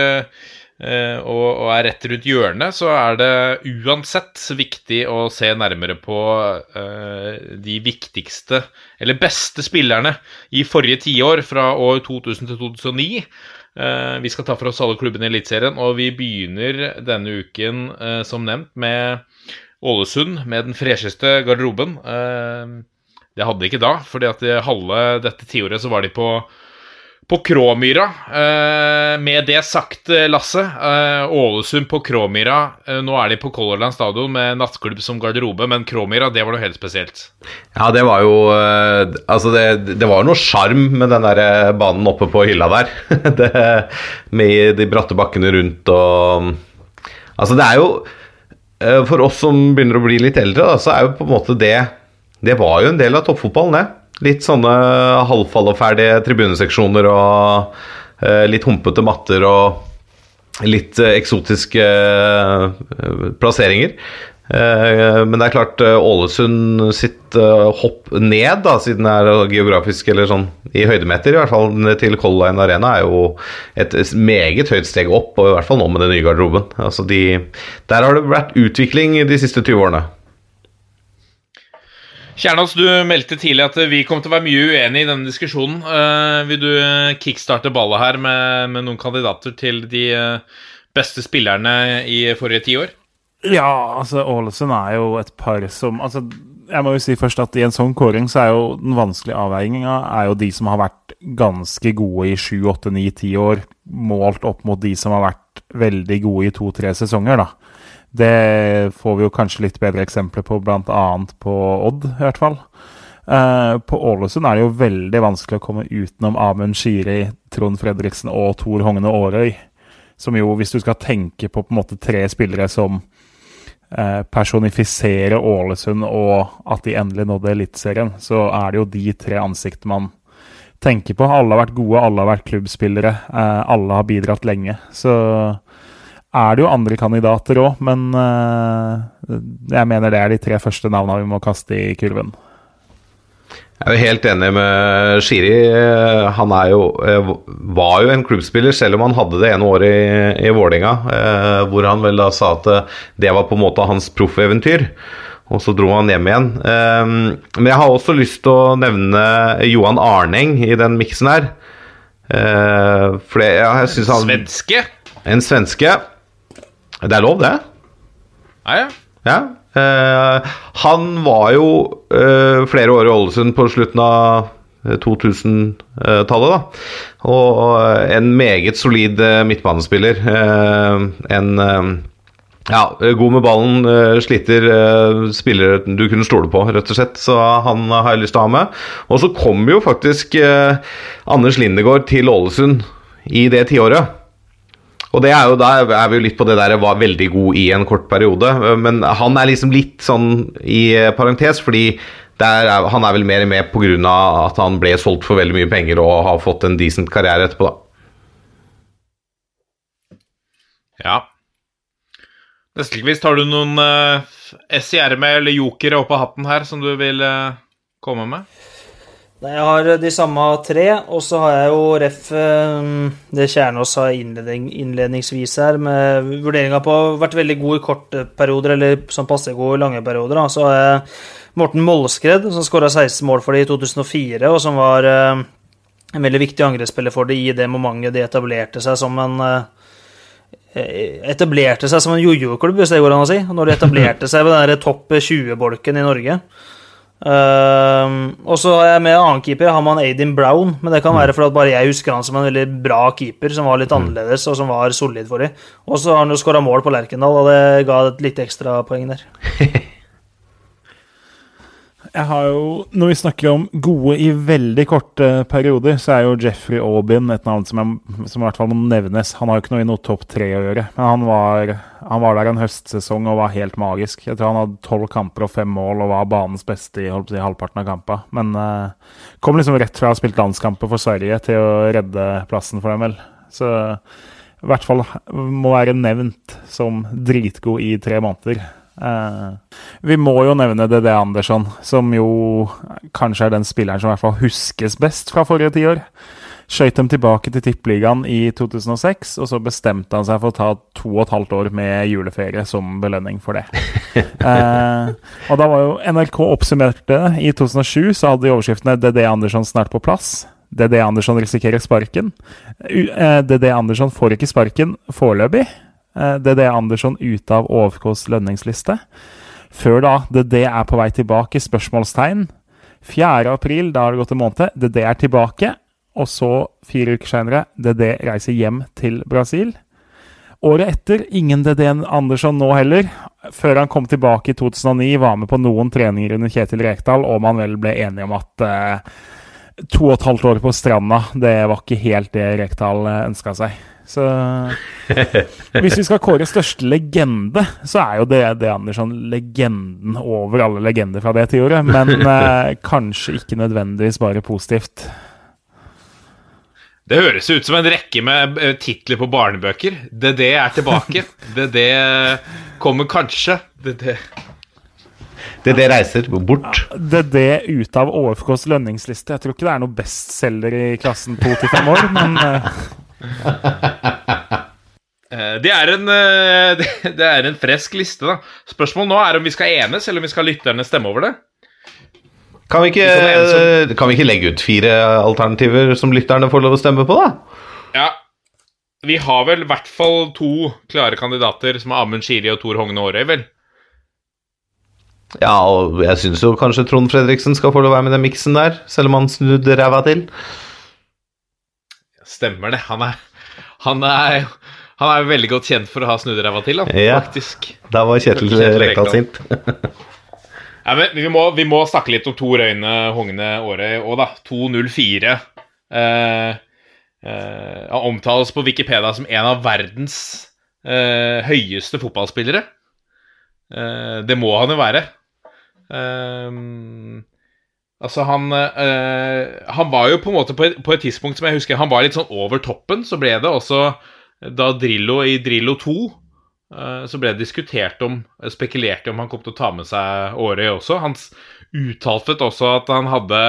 og, og er rett rundt hjørnet, så er det uansett viktig å se nærmere på de viktigste, eller beste spillerne i forrige tiår, fra år 2000 til 2009. Eh, vi skal ta for oss alle klubbene i Eliteserien, og vi begynner denne uken, eh, som nevnt, med Ålesund med den fresheste garderoben. Eh, det hadde de ikke da, fordi at halve dette tiåret så var de på, på Kråmyra. Eh, med det sagt, eh, Lasse. Eh, Ålesund på Kråmyra. Nå er de på Color Line stadion med nattklubb som garderobe, men Kråmyra, det var noe helt spesielt. Ja, det var jo Altså, det, det var noe sjarm med den der banen oppe på hylla der. det, med de bratte bakkene rundt og Altså, det er jo For oss som begynner å bli litt eldre, så er jo på en måte det Det var jo en del av toppfotballen, det. Litt sånne halvfalleferdige tribuneseksjoner og eh, litt humpete matter og litt eh, eksotiske eh, plasseringer. Men det er klart Ålesund sitt hopp ned, da, siden det er geografisk eller sånn i høydemeter, i hvert fall til Color Line Arena, er jo et meget høyt steg opp, og i hvert fall nå med den nye garderoben. Altså de, der har det vært utvikling de siste 20 årene. Kjernås, du meldte tidlig at vi kom til å være mye uenige i denne diskusjonen. Uh, vil du eh, kickstarte ballet her med, med noen kandidater til de eh, beste spillerne i forrige tiår? Ja, altså Ålesund er jo et par som altså, Jeg må jo si først at i en sånn kåring så er jo den vanskelige avveininga er jo de som har vært ganske gode i sju, åtte, ni, ti år, målt opp mot de som har vært veldig gode i to-tre sesonger, da. Det får vi jo kanskje litt bedre eksempler på, bl.a. på Odd, i hvert fall. Uh, på Ålesund er det jo veldig vanskelig å komme utenom Amund Shiri, Trond Fredriksen og Tor Hogne Aarøy. Som jo, hvis du skal tenke på på en måte tre spillere som uh, personifiserer Ålesund og at de endelig nådde Eliteserien, så er det jo de tre ansiktene man tenker på. Alle har vært gode, alle har vært klubbspillere. Uh, alle har bidratt lenge. Så er det jo andre kandidater òg, men eh, jeg mener det er de tre første navnene vi må kaste i kurven. Jeg er jo helt enig med Shiri. Han er jo, eh, var jo en klubbspiller, selv om han hadde det ene året i, i Vålinga, eh, hvor han vel da sa at det var på en måte hans proffeventyr. Og så dro han hjem igjen. Men jeg har også lyst til å nevne Johan Arneng i den miksen her. Eh, for det, ja, jeg syns han Svenske? En svenske. Det er lov, det? Ja, ja. Ja. Uh, han var jo uh, flere år i Ålesund på slutten av eh, 2000-tallet, da. Og en meget solid eh, midtbanespiller. Eh, en eh, ja, god med ballen, eh, sliter eh, spiller du kunne stole på, rett og slett. Så han har jeg lyst til å ha med. Og så kom jo faktisk eh, Anders Lindegård til Ålesund i det tiåret. Og det er jo, da er vi jo litt på det der var veldig god i en kort periode. Men han er liksom litt sånn i parentes, fordi er, han er vel mer med pga. at han ble solgt for veldig mye penger og har fått en decent karriere etterpå, da. Ja. Neste har du noen uh, S i ermet eller jokere oppå hatten her som du vil uh, komme med? Jeg har de samme tre, og så har jeg jo ref eh, det Kjernås sa innledning, innledningsvis her, med vurderinga på vært veldig god i korte perioder, eller sånn passe god i lange perioder. Da. Så har jeg Morten Mollskred, som skåra 16 mål for det i 2004, og som var eh, en veldig viktig angrepsspiller for det i det momentet de etablerte seg som en eh, Etablerte seg som en jojo-klubb, hvis det går an å si. Når de etablerte seg ved den topp 20-bolken i Norge. Ehm, og så er jeg med annen keeper, har man Aidin Brown. Men det kan være fordi at bare jeg husker han som en veldig bra keeper, som var litt annerledes og som var solid for dem. Og så har han jo skåra mål på Lerkendal, og det ga et ekstra poeng der. Jeg har jo, Når vi snakker om gode i veldig korte perioder, så er jo Jeffrey Aubin et navn som, jeg, som i hvert fall må nevnes. Han har jo ikke noe i noe topp tre å gjøre, men han var, han var der en høstsesong og var helt magisk. Jeg tror han hadde tolv kamper og fem mål og var banens beste i si, halvparten av kampene. Men uh, kom liksom rett fra å ha spilt landskamper for Sverige til å redde plassen for dem, vel. Så i hvert fall må være nevnt som dritgod i tre måneder. Eh, vi må jo nevne DD Andersson, som jo kanskje er den spilleren som i hvert fall huskes best fra forrige tiår. Skøyt dem tilbake til Tippeligaen i 2006, og så bestemte han seg for å ta to og et halvt år med juleferie som belønning for det. eh, og da var jo NRK oppsummerte i 2007, så hadde de overskriftene 'DD Andersson snart på plass'. DD Andersson risikerer sparken. Eh, DD Andersson får ikke sparken foreløpig. Eh, DD Andersson ute av OFKs lønningsliste. Før da DD er på vei tilbake? Spørsmålstegn. 4. april, da har det gått en måned. DD er tilbake. Og så, fire uker senere, DD reiser hjem til Brasil. Året etter, ingen DD Andersson nå heller. Før han kom tilbake i 2009, var med på noen treninger under Kjetil Rekdal, og man vel ble enige om at eh, to og et halvt år på stranda, det var ikke helt det Rekdal ønska seg. Så hvis vi skal kåre største legende, så er jo det, det Andersson legenden over alle legender fra det tiåret. Men eh, kanskje ikke nødvendigvis bare positivt. Det høres ut som en rekke med eh, titler på barnebøker. DD er tilbake. DD kommer kanskje det, det. Det, det reiser bort. Det er det ut av ÅFKs lønningsliste. Jeg tror ikke det er noe bestselger i klassen to til fem år, men Eh, Det er, en, eh, det- er en fresk liste, da. Spørsmålet nå er om vi skal enes, eller om vi skal lytterne stemme over det. Kan vi, ikke, Vi kan kan vi ikke legge ut fire alternativer som lytterne får lov å stemme på, da? Ja. Vi har vel i hvert fall to klare kandidater, som er Amund Shiri og Tor Hogne Aarøy, vel? Ja, og jeg syns jo kanskje Trond Fredriksen skal få lov å være med i den miksen der, selv om han snudde ræva til. Stemmer det. Han er, han er, han er veldig godt kjent for å ha snudderæva til, han, Ja. faktisk. Da var Kjetil Kjetil Rekdal sint. Ja, men vi må, vi må snakke litt om Tor Øyne Hogne Aarøy òg, da. 2.04. Eh, eh, han omtales på Wikipedia som en av verdens eh, høyeste fotballspillere. Eh, det må han jo være. Eh, altså, han øh, Han var jo på en måte på et, på et tidspunkt som jeg husker Han var litt sånn over toppen. Så ble det også da Drillo i Drillo 2 øh, så ble det diskutert om Spekulert om han kom til å ta med seg Årøy også. Han uttalte også at han hadde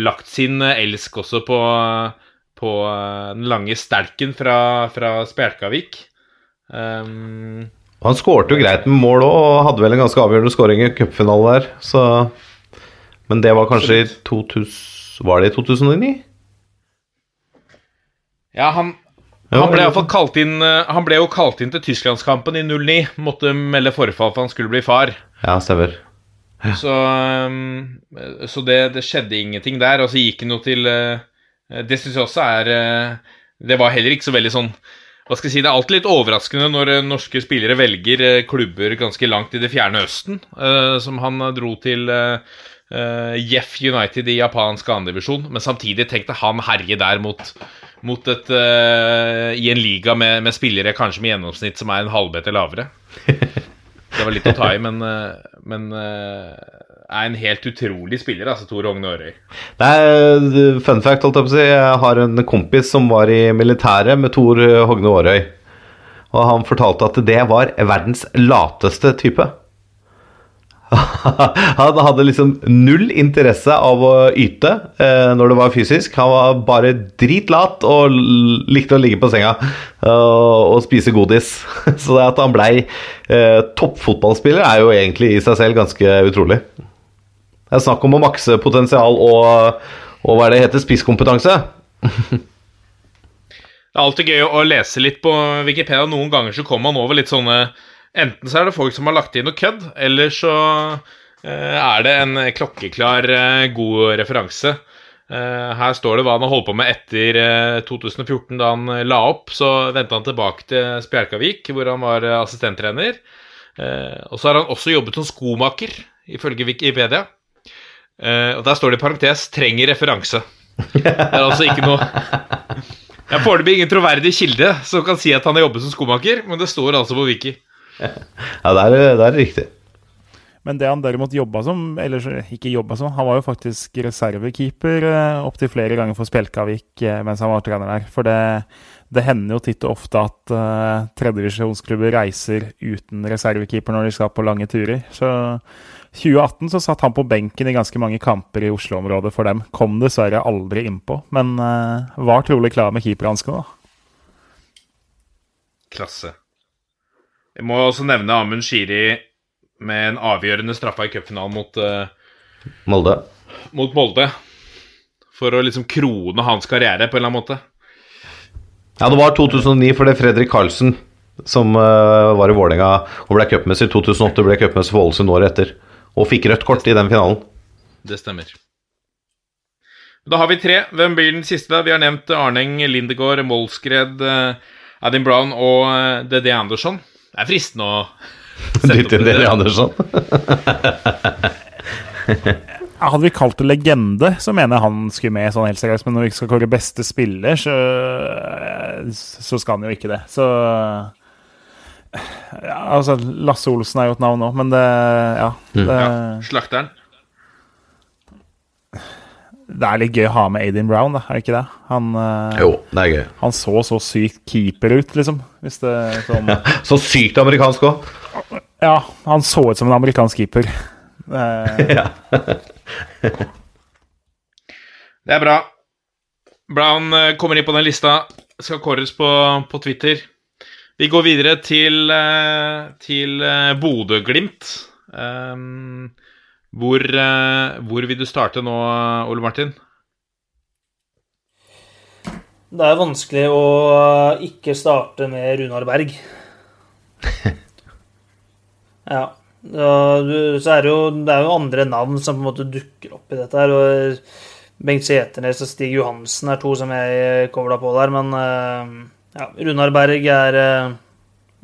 lagt sin eh, elsk også på, på eh, den lange stelken fra, fra Spjelkavik. Um, Han skårte jo greit med mål òg, og hadde vel en ganske avgjørende skåring i cupfinalen der, så Men det var kanskje i 2000 Var det i 2009? ja, han, han ble kalt inn eh, Han ble jo kalt inn til Tysklandskampen i 09. Måtte melde forfall for han skulle bli far. Ja, stemmer. Så, um, så det, det skjedde ingenting der. Og så gikk han jo til uh, Det syns jeg også er Det var heller ikke så veldig sånn Hva skal jeg si, Det er alltid litt overraskende når norske spillere velger klubber ganske langt i det fjerne Østen. som han dro til uh, Jeff United i japansk andredivisjon. Men samtidig tenkte han herje der mot, mot et uh, I en liga med, med spillere kanskje med gjennomsnitt som er en halvmeter lavere. Det var litt å ta i, men, uh, men er en helt utrolig spiller, altså Tor Hogne Aarøy. Det er fun fact, holdt jeg på å si. Jeg har en kompis som var i militæret med Tor Hogne Aarøy. Og han fortalte at det var verdens lateste type. Han hadde liksom null interesse av å yte eh, når det var fysisk. Han var bare dritlat og likte å ligge på senga eh, og spise godis. Så det at han blei eh, toppfotballspiller, er jo egentlig i seg selv ganske utrolig. Det er snakk om å makse potensial og, og hva er det heter, spisskompetanse. Det er alltid gøy å lese litt på Wikipedia. Noen ganger så kommer man over litt sånne Enten så er det folk som har lagt inn noe kødd, eller så eh, er det en klokkeklar, eh, god referanse. Eh, her står det hva han har holdt på med etter eh, 2014, da han la opp. Så vendte han tilbake til Spjelkavik, hvor han var assistenttrener. Og så har han også jobbet som skomaker, ifølge Wikipedia. Og der står det i parentes 'trenger referanse'. Det er altså ikke noe Jeg er foreløpig ingen troverdig kilde som kan si at han har jobbet som skomaker, men det står altså på Wiki. Ja, det er, det er riktig. Men det han derimot jobba som, eller ikke jobba som, han var jo faktisk reservekeeper eh, opptil flere ganger for Spjelkavik eh, mens han var trener der. For det, det hender jo titt og ofte at uh, tredjevisjonsklubber reiser uten reservekeeper når de skal på lange turer. Så 2018 så satt han på benken i ganske mange kamper i Oslo-området for dem. Kom dessverre aldri innpå, men uh, var trolig klar med keeperhanskene, da. Klasse. Jeg må også nevne Amund Shiri med en avgjørende straffa i cupfinalen mot, uh, Molde. mot Molde. For å liksom krone hans karriere på en eller annen måte. Ja, det var 2009 for det Fredrik Karlsen, som uh, var i Vålerenga og ble cupmester 2008, ble cupmester for Ålesund året etter. Og fikk rødt kort i den finalen. Det stemmer. Da har vi tre. Hvem blir den siste? da? Vi har nevnt Arneng, Lindegård, Molskred, eh, Adam Brown og uh, DD Andersson. Det er fristende å opp inn. Deli Andersson. Hadde vi kalt det legende, så mener jeg han skulle med sånn helt seriøst. Men når vi skal kåre beste spiller, så, så skal han jo ikke det. Så ja, altså, Lasse Olsen er jo et navn òg, men det Ja. Det, Ja, slakteren. Det er litt gøy å ha med Aiden Brown, da, er det ikke det? Han, eh, Jo, det er gøy. han så så sykt keeper ut, liksom. Hvis det sånn Så sykt amerikansk òg. Ja, han så ut som en amerikansk keeper. Eh, Ja. Det er bra. Brown eh, kommer inn på den lista. Skal kåres på, på Twitter. Vi går videre til, til Bodø-Glimt. Um, hvor, eh, hvor vil du starte nå, Ole Martin? Det er vanskelig å ikke starte med Runar Berg. Ja. du, så er det, jo, det er jo andre navn som på en måte dukker opp i dette her. og Bengt Seternes og Stig Johansen er to som jeg kobla på der. Men eh, ja, Runar Berg er eh,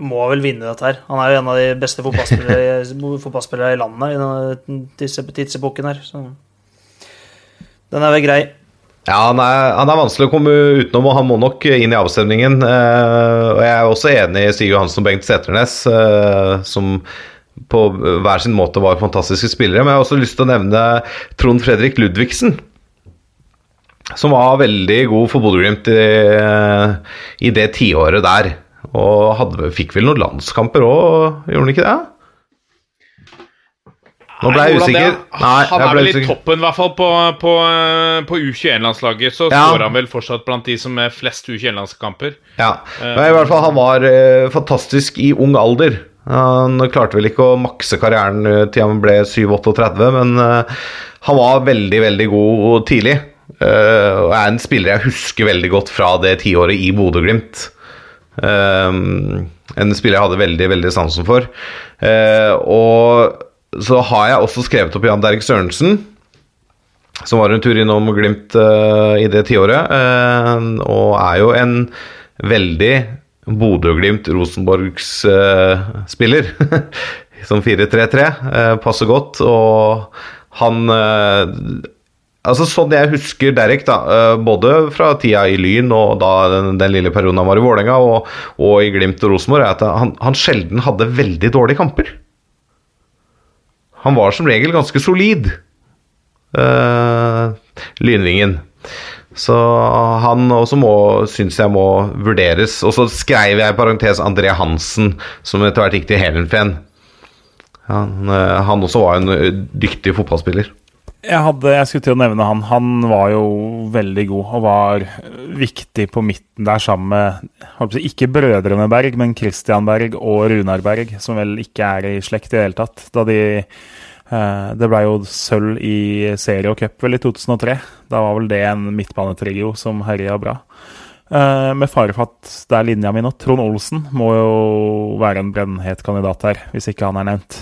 må vel vinne dette her. Han er jo en av de beste fotballspillere, i landet i denne tidse- tidsepoken her. Så den er vel grei. Ja, han er, han er vanskelig å komme utenom, og han må nok inn i avstemningen. Eh, og Jeg er også enig i Sigurd Hansen og Bengt Seternes, eh, som på hver sin måte var fantastiske spillere. Men jeg har også lyst til å nevne Trond Fredrik Ludvigsen. Som var veldig god for Bodø-Glimt i, i det tiåret der. Og hadde, fikk vel noen landskamper òg, gjorde han ikke det? Nå ble jeg usikker. Nei, han er vel i toppen, i hvert fall på, på, eh, på U21-landslaget. Så Ja. står han vel fortsatt blant de som er flest U21-landskamper. Ja, men i hvert fall han var eh, fantastisk i ung alder. Han klarte vel ikke å makse karrieren eh, til han ble 7-38, men eh, han var veldig, veldig god tidlig. Eh, og er en spiller jeg husker veldig godt fra det tiåret i Bodø-Glimt. Eh, en spiller jeg hadde veldig, veldig sansen for. Eh, og så har jeg også skrevet opp Jan Derek Sørensen som var en tur innom Glimt eh, i det tiåret, og er jo en veldig Bodø-Glimt-Rosenborgs eh, spiller. som 4-3-3. eh, passer godt, og han Altså Sånn jeg husker Derek, da, eh, både fra tida i Lyn og da den, den lille perioden han var i Vålerenga, og, og i Glimt og Rosenborg, er at han, han sjelden hadde veldig dårlige kamper. Han var som regel ganske solid. Uh, Lynvingen. Så han også må, syns jeg må vurderes. Og så skrev jeg i parentes André Hansen, som etter hvert gikk til Helenfen. Han, eh, han også var en eh, dyktig fotballspiller. Jeg, hadde, jeg skulle til å nevne han. Han var jo veldig god og var viktig på midten der sammen med si, ikke brødrene Berg, men Christian Berg og Runar Berg, som vel ikke er i slekt i det hele tatt. Da de eh, Det ble jo sølv i serie og cup vel i 2003. Da var vel det en midtbanetrio som herja bra. Eh, med fare for at det er linja mi nå. Trond Olsen må jo være en brennhet kandidat her, hvis ikke han er nevnt.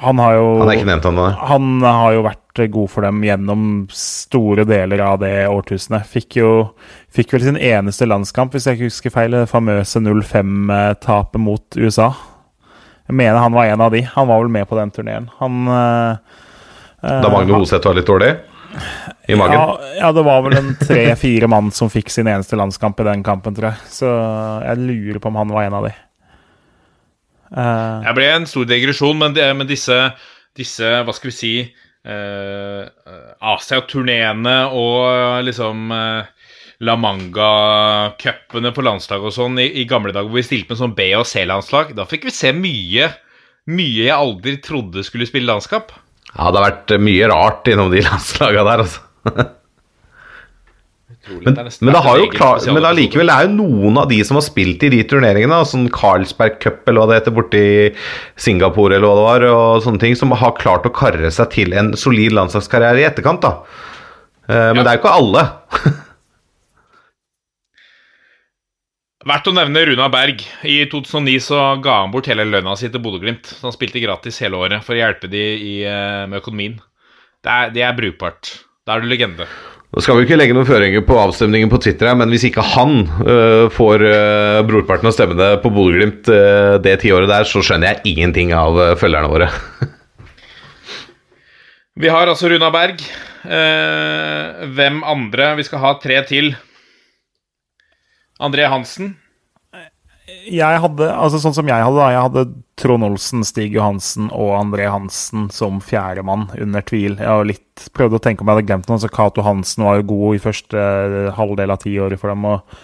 Han har jo Han er ikke nevnt, ennå? han har jo vært god for dem gjennom store deler av det årtusenet. Fikk jo fikk vel sin eneste landskamp, hvis jeg ikke husker feil, det famøse 0-5-tapet mot USA. Jeg mener han var en av de. Han var vel med på den turneen. Han eh, Da Magne Hoseth var litt dårlig i magen. Ja, ja, det var vel en tre-fire mann som fikk sin eneste landskamp i den kampen, tror jeg. Så jeg lurer på om han var en av de. Eh, Jeg ble en stor digresjon, men, det, men disse, disse, hva skal vi si uh, Asia-turneene og liksom uh, La Manga-cupene på landslaget og sånn i, i gamle dager hvor vi stilte med sånn B- og C-landslag, da fikk vi se mye mye jeg aldri trodde skulle spille landskap. Ja, det har vært mye rart innom de landslaga der, altså. Men, men, det har jo klar, men allikevel er jo noen av de som har spilt i de turneringene, sånn Carlsberg Cup eller hva det heter borti Singapore eller hva det var, og sånne ting, som har klart å karre seg til en solid landslagskarriere i etterkant. da. Eh, Men det er jo ikke alle. Verdt å nevne Runa Berg. I 2009 så ga han bort hele lønna si til Bodø-Glimt. Han spilte gratis hele året for å hjelpe de i, eh, med økonomien. Det er, det er brukbart. Da er du legende. Nå skal vi ikke legge noen føringer på avstemningen på Twitter, men hvis ikke han uh, får uh, brorparten av stemmene på Bodø-Glimt uh, det tiåret der, så skjønner jeg ingenting av følgerne våre. Vi har altså Runa Berg. Eh, hvem andre? Vi skal ha tre til. André Hansen. Jeg hadde, altså sånn som jeg hadde, da, jeg hadde Trond Olsen, Stig Johansen og André Hansen som fjerdemann, under tvil. Jeg har litt prøvd å tenke om jeg hadde glemt noen, så Cato Hansen var jo god i første eh, halvdel av tiåret for dem. og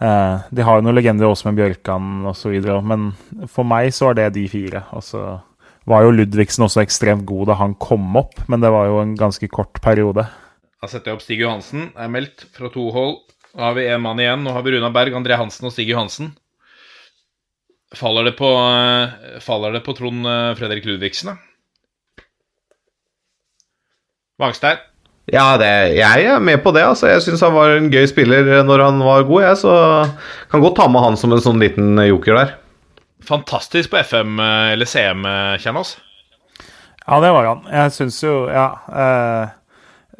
Eh, de har jo noen legender også med Bjørkan osv., men for meg så var det de fire. Og så var jo Ludvigsen også ekstremt god da han kom opp, men det var jo en ganske kort periode. Da setter jeg opp Stig Johansen. Er meldt fra to hold. Nå har vi én mann igjen. Nå har vi Runa Berg, André Hansen og Stig Johansen. Faller det på, eh, faller det på Trond eh, Fredrik Ludvigsen, da? Vangstein? Ja, det, jeg er med på det. altså. Jeg syns han var en gøy spiller når han var god, jeg. Så kan godt ta med han som en sånn liten joker der. Fantastisk på FM eh, eller CM, Kjernås. Ja, det var han. Jeg syns jo Ja. Eh,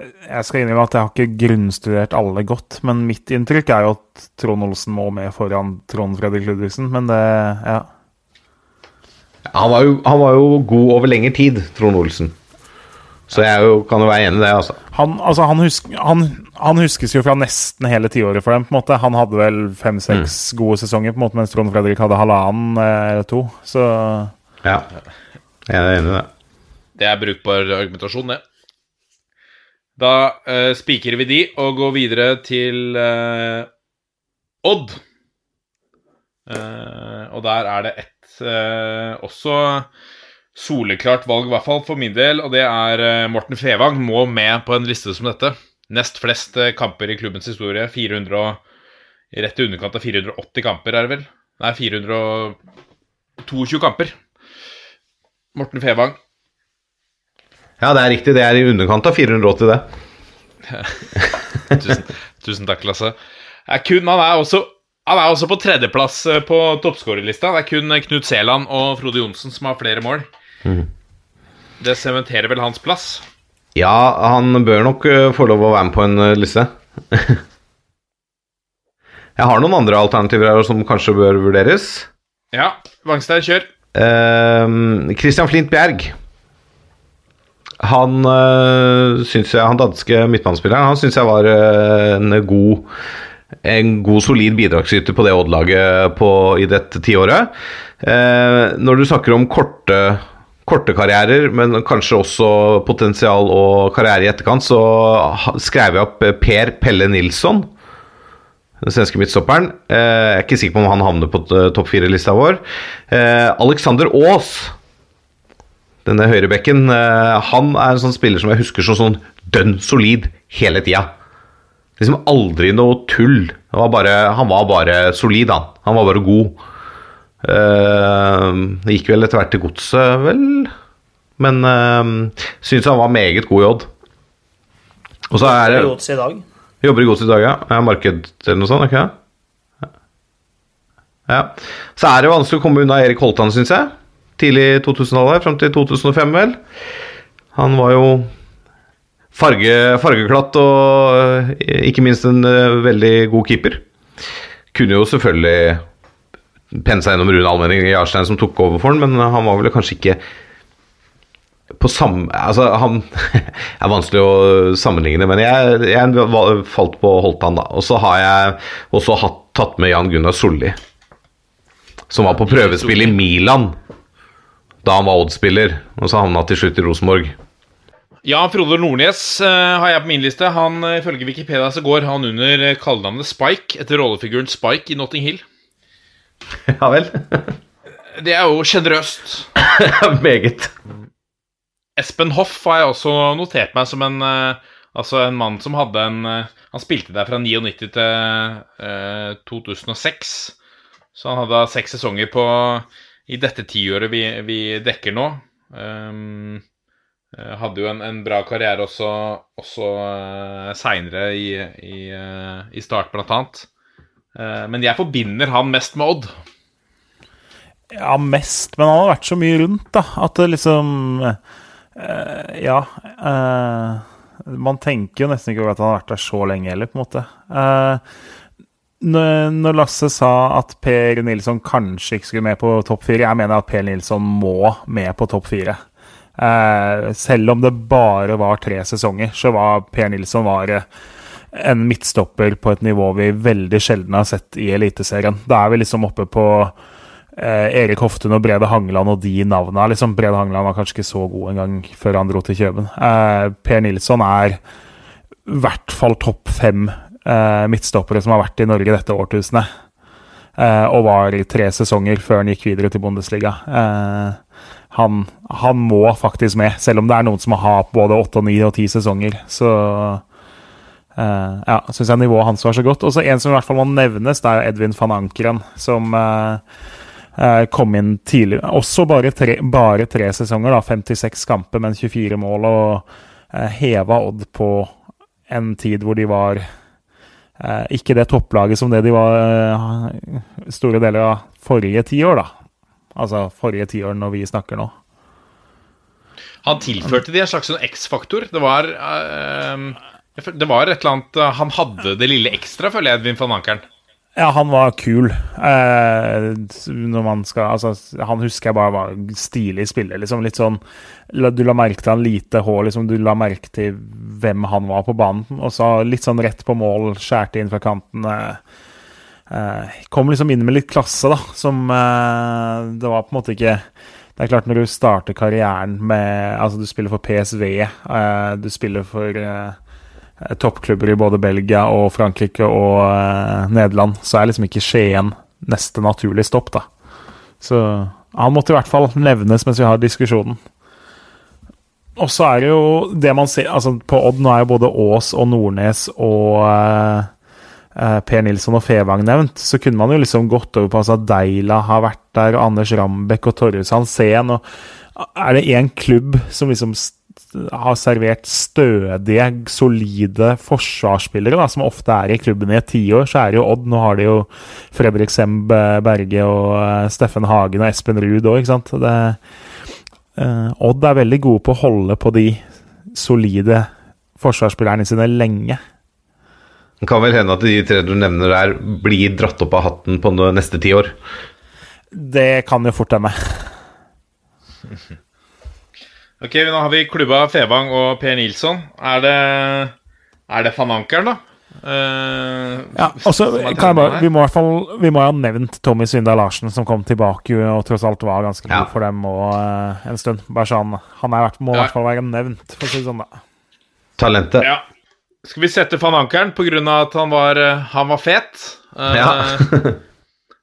jeg skal innrømme at jeg har ikke grunnstudert alle godt, men mitt inntrykk er jo at Trond Olsen må med foran Trond Fredrik Ludvigsen, men det Ja. Han var, jo, han var jo god over lengre tid, Trond Olsen. Så jeg jo, kan jo være enig i det, altså. Han, altså, han, husk, han, han, huskes jo fra nesten hele tiåret for dem. på en måte. Han hadde vel fem-seks mm. gode sesonger, på en måte, mens Trond Fredrik hadde halvannen eller to. Så Ja, jeg er enig i det. Det er brukbar argumentasjon, det. Da uh, spikrer vi de og går videre til uh, Odd. Uh, og der er det ett også soleklart valg, i hvert fall for min del, og det er Morten Fevang må med på en liste som dette. Nest flest kamper i klubbens historie. 400 og, Rett i underkant av 480 kamper, er det vel? Nei, 422 kamper. Morten Fevang. Ja, det er riktig. Det er i underkant av 480, det. tusen, tusen, takk, Lasse. Kun, han, er også, han er også på tredjeplass eh, på toppskårerlista. Det er kun Knut Sæland og Frode Johnsen som har flere mål. Mm. Det sementerer vel hans plass? Ja, han bør nok eh, få lov å være med på en eh, liste. Jeg har noen andre alternativer her som kanskje bør vurderes. Ja, Vangstein, kjør. Uh, Christian Flint Bjerg. Han øh, syns jeg, han danske midtbanespilleren, han syns jeg var øh, en god en god, solid bidragsyter på det Odd-laget i dette tiåret. Eh, når du snakker om korte, korte karrierer, men kanskje også potensial og karriere i etterkant, så skrev jeg opp Per Pelle Nilsson, den svenske midtstopperen. Eh, jeg er ikke sikker på om han havner på topp fire-lista vår. Eh, Alexander Aas denne høyrebekken, eh, han er en sånn spiller som jeg husker som sånn dønn solid hele tida. Liksom aldri noe tull. Var bare, han var bare solid, han. Han var bare god. Uh, gikk vel etter hvert til godset, vel. Men uh, syns han var meget god i Odd. Og så er det Jobber i dag. Jobber i godset i dag, ja. Er marked eller noe sånt, ikke det? Ja. Så er det vanskelig å komme unna Erik Holtan, syns jeg tidlig 2000-tallet, fram til 2005, vel. Han var jo farge, fargeklatt og eh, ikke minst en uh, veldig god keeper. Kunne jo selvfølgelig penne seg gjennom Rune Almenning Jarstein som tok over for han, men han var vel kanskje ikke på samme Altså, han er vanskelig å sammenligne, men jeg, jeg falt på Holtan, da. Og så har jeg også hatt, tatt med Jan Gunnar Solli, som var på prøvespill i Milan da han var Odd-spiller, og så havna til slutt i Rosenborg. Ja, Frode Nordnes uh, har jeg på min liste. Han, uh, Ifølge Wikipedia så går han under uh, kallenavnet Spike etter rollefiguren Spike i Notting Hill. Ja vel? det er jo sjenerøst. Meget. Espen Hoff har jeg også notert meg som en Altså en mann som hadde en Han spilte der fra 99 til 2006. Så han hadde seks sesonger på i dette tiåret vi, vi dekker nå. Um, hadde jo en, en, bra karriere også, også uh, seinere i, i, uh, i, start, blant annet. Uh, men jeg forbinder han mest med Odd. Ja, mest, men han har vært så mye rundt, da. At det liksom Ja. man tenker jo nesten ikke over at han har vært der så lenge heller, på en måte. Uh, når Lasse sa at Per Nilsson kanskje ikke skulle med på topp fire Jeg mener at Per Nilsson må med på topp fire. Eh, selv om det bare var tre sesonger, så var Per Nilsson var eh, en midtstopper på et nivå vi veldig sjelden har sett i Eliteserien. Da er vi liksom oppe på eh, Erik Hoftun og Brede Hangeland og de navna. Liksom, Brede Hangeland var kanskje ikke så god engang før han dro til Kjøben. Per Nilsson er i hvert fall topp fem midtstoppere som har vært i Norge dette årtusenet. Eh, og var i tre sesonger før han gikk videre til Bundesliga. Eh, han, han må faktisk med, selv om det er noen som har både åtte ni og ti sesonger. Så eh, ja, syns jeg nivået hans var så godt. Og så en som i hvert fall må nevnes, det er Edvin van Ankeren, som eh, eh, kom inn tidlig. Også bare tre, bare tre sesonger, da. 56 kamper, men 24 mål. Og eh, heva Odd på en tid hvor de var eh, ikke det topplaget som det de var eh, store deler av forrige tiår, da. Altså forrige tiår når vi snakker nå. Han tilførte de en slags sånn X-faktor. Det var eh, Det var et eller annet eh, Han hadde det lille ekstra, føler jeg, Edvin van Ankeren. Ja, han var kul. Eh, når man skal Altså, han husker jeg bare var stilig spiller. Liksom litt sånn Du la merke til han lite hår, liksom. Du la merke til hvem han var på banen. Og så litt sånn rett på mål, skjærte inn fra kanten. Eh, eh, kom liksom inn med litt klasse, da, som eh, Det var på en måte ikke Det er klart, når du starter karrieren med Altså, du spiller for PSV, eh, du spiller for eh, toppklubber i både Belgia og Frankrike og eh, Nederland, så er liksom ikke Skien neste naturlig stopp, da. Så han måtte i hvert fall nevnes mens vi har diskusjonen. Og så er det jo det man ser altså På Odd nå er jo både Ås og Nordnes og eh, eh, Per Nilsson og Fevang nevnt. Så kunne man jo liksom gått over på altså Deila har vært der, og Anders Rambekk og Torjus Hansen. Og er det én klubb som liksom har servert stødige, solide forsvarsspillere, da, som ofte er i klubben i et tiår, så er det jo Odd. Nå har de jo Fredrik Semb Berge og eh, Steffen Hagen og Espen Ruud òg, ikke sant. Det, eh, Odd er veldig gode på å holde på de solide forsvarsspillerne sine lenge. Det kan vel hende at de tre du nevner der, blir dratt opp av hatten på neste ti år. Det kan jo fort hende. Ok, Nå har vi klubba Fevang og Per Nilsson. Er det, er det van Ankeren, da? Uh, Ja, og så som kan jeg bare, vi må i hvert fall Vi må ha nevnt Tommy Svindal Larsen, som kom tilbake og tross alt var ganske god Ja. for dem og, uh, en stund. Bare sånn, Han er, må i Ja. hvert fall være nevnt, for å si det sånn. da. Talentet. Ja. Skal vi sette van Ankeren pga. at han var, eh, han var fet? Uh, Ja.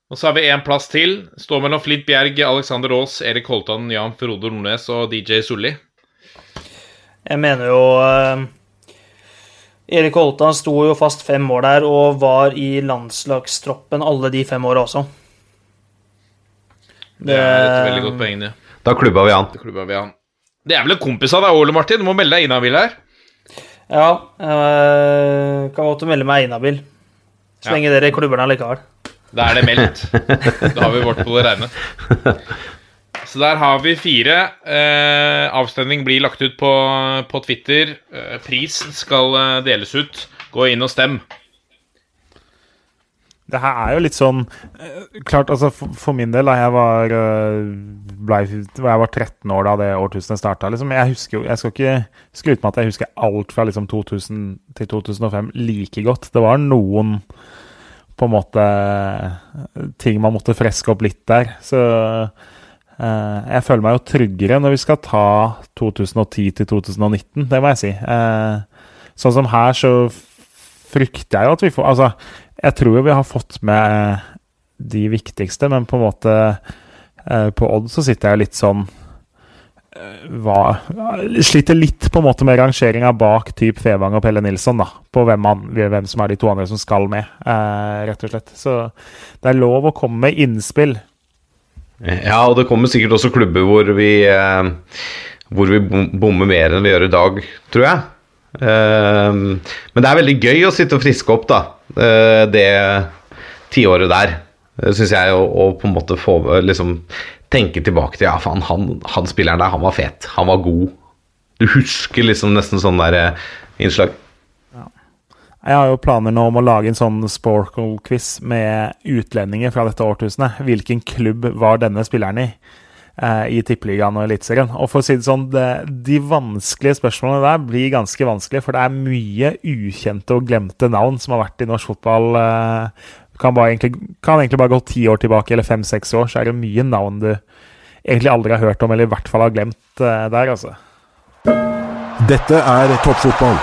og så har vi én plass til. Står mellom Flint Bjerg, Alexander Aas, Erik Holtan, Jan Frode Nordnes og DJ Sulli. Jeg mener jo eh, Erik Holtan sto jo fast fem år der og var i landslagstroppen alle de fem åra også. Det er et veldig godt poeng, det. Da klubba vi han. Klubba vi han. Det er vel en kompis av deg, Ole Martin? Du må melde deg inhabil her. Ja, øh, kan godt melde meg inhabil. Så Ja. lenge dere klubber den allikevel. Da er det meldt. Da har vi vårt på det reine. Så der har vi fire. Eh, avstemning blir lagt ut på, på Twitter. Eh, pris skal eh, deles ut. Gå inn og stem. Det her er jo litt sånn eh, Klart, altså for, for min del, da jeg var eh, ble, Jeg var 13 år da det årtusenet starta. Liksom, jeg husker Jeg skal ikke skryte med at jeg husker alt fra liksom 2000 til 2005 like godt. Det var noen på en måte ting man måtte freske opp litt der. Så eh, jeg føler meg jo tryggere når vi skal ta 2010 til 2019, det må jeg si. Eh, sånn som her, så frykter jeg jo at vi får Altså, jeg tror jo vi har fått med de viktigste, men på en måte eh, På Odd så sitter jeg litt sånn eh, hva, Sliter litt på en måte med rangeringa bak typ Fevang og Pelle Nilsson, da. På hvem, han, hvem som er de to andre som skal med, eh, rett og slett. Så det er lov å komme med innspill. Ja, og det kommer sikkert også klubber hvor vi eh, Hvor vi bommer mer enn vi gjør i dag, tror jeg. Eh, men det er veldig gøy å sitte og friske opp, da. eh, det tiåret der. Uh, Syns jeg å, på en måte få liksom tenke tilbake til Ja, faen, han, han spilleren der, han var fet. Han var god. Du husker liksom nesten sånn der eh, innslag. Jeg har jo planer nå om å lage en sånn Sporkle-quiz med utlendinger fra dette årtusenet. Hvilken klubb var denne spilleren i? eh, I Tippeligaen og Eliteserien. Og for å si det sånn, det, de vanskelige spørsmålene der blir ganske vanskelige, for det er mye ukjente og glemte navn som har vært i norsk fotball. eh, kan, bare egentlig, kan egentlig bare gå ti år tilbake, eller fem-seks år, så er det mye navn du egentlig aldri har hørt om, eller i hvert fall har glemt eh, der, altså. Dette er toppfotball.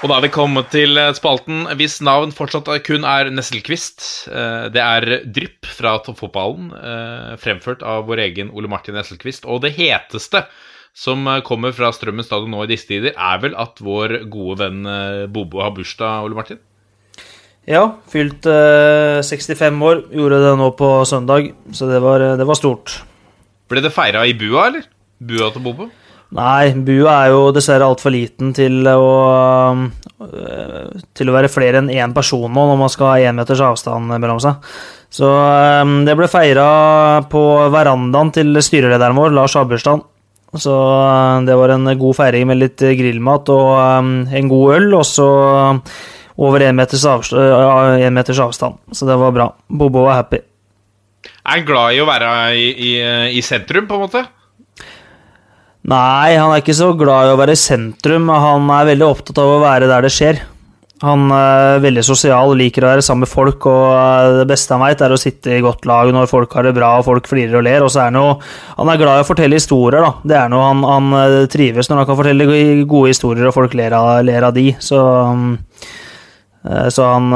Og da har vi kommet til eh, spalten hvis navn fortsatt kun er Nesselquist. Eh, Det er Drypp fra toppfotballen, eh, fremført av vår egen Ole Martin Nesselquist. Og det heteste som kommer fra Strømmen stadion nå i disse tider, er vel at vår gode venn Bobo har bursdag, Ole Martin? Ja, fylt eh, 65 år. Gjorde det nå på søndag, så det var, det var stort. Ble det feira i bua, eller? Bua til Bobo? Nei, bua er jo dessverre altfor liten til å øh, Til å være flere enn én person nå når man skal ha én meters avstand mellom seg. Så det ble feira på verandaen til styrelederen vår, Lars Aberstad. Så det var en god feiring med litt grillmat og en god øl, og så over én meters, en meters avstand. Så det var bra. Bobo var happy. Er han glad i å være i, i, i sentrum, på en måte? Nei, han er ikke så glad i å være i sentrum. Han er veldig opptatt av å være der det skjer. Han er veldig sosial liker å være sammen med folk, og det beste han veit, er å sitte i godt lag når folk har det bra og folk flirer og ler. Og så er han jo Han er glad i å fortelle historier, da. Det er noe han, han trives når han kan fortelle gode historier og folk ler av, ler av de. Så så han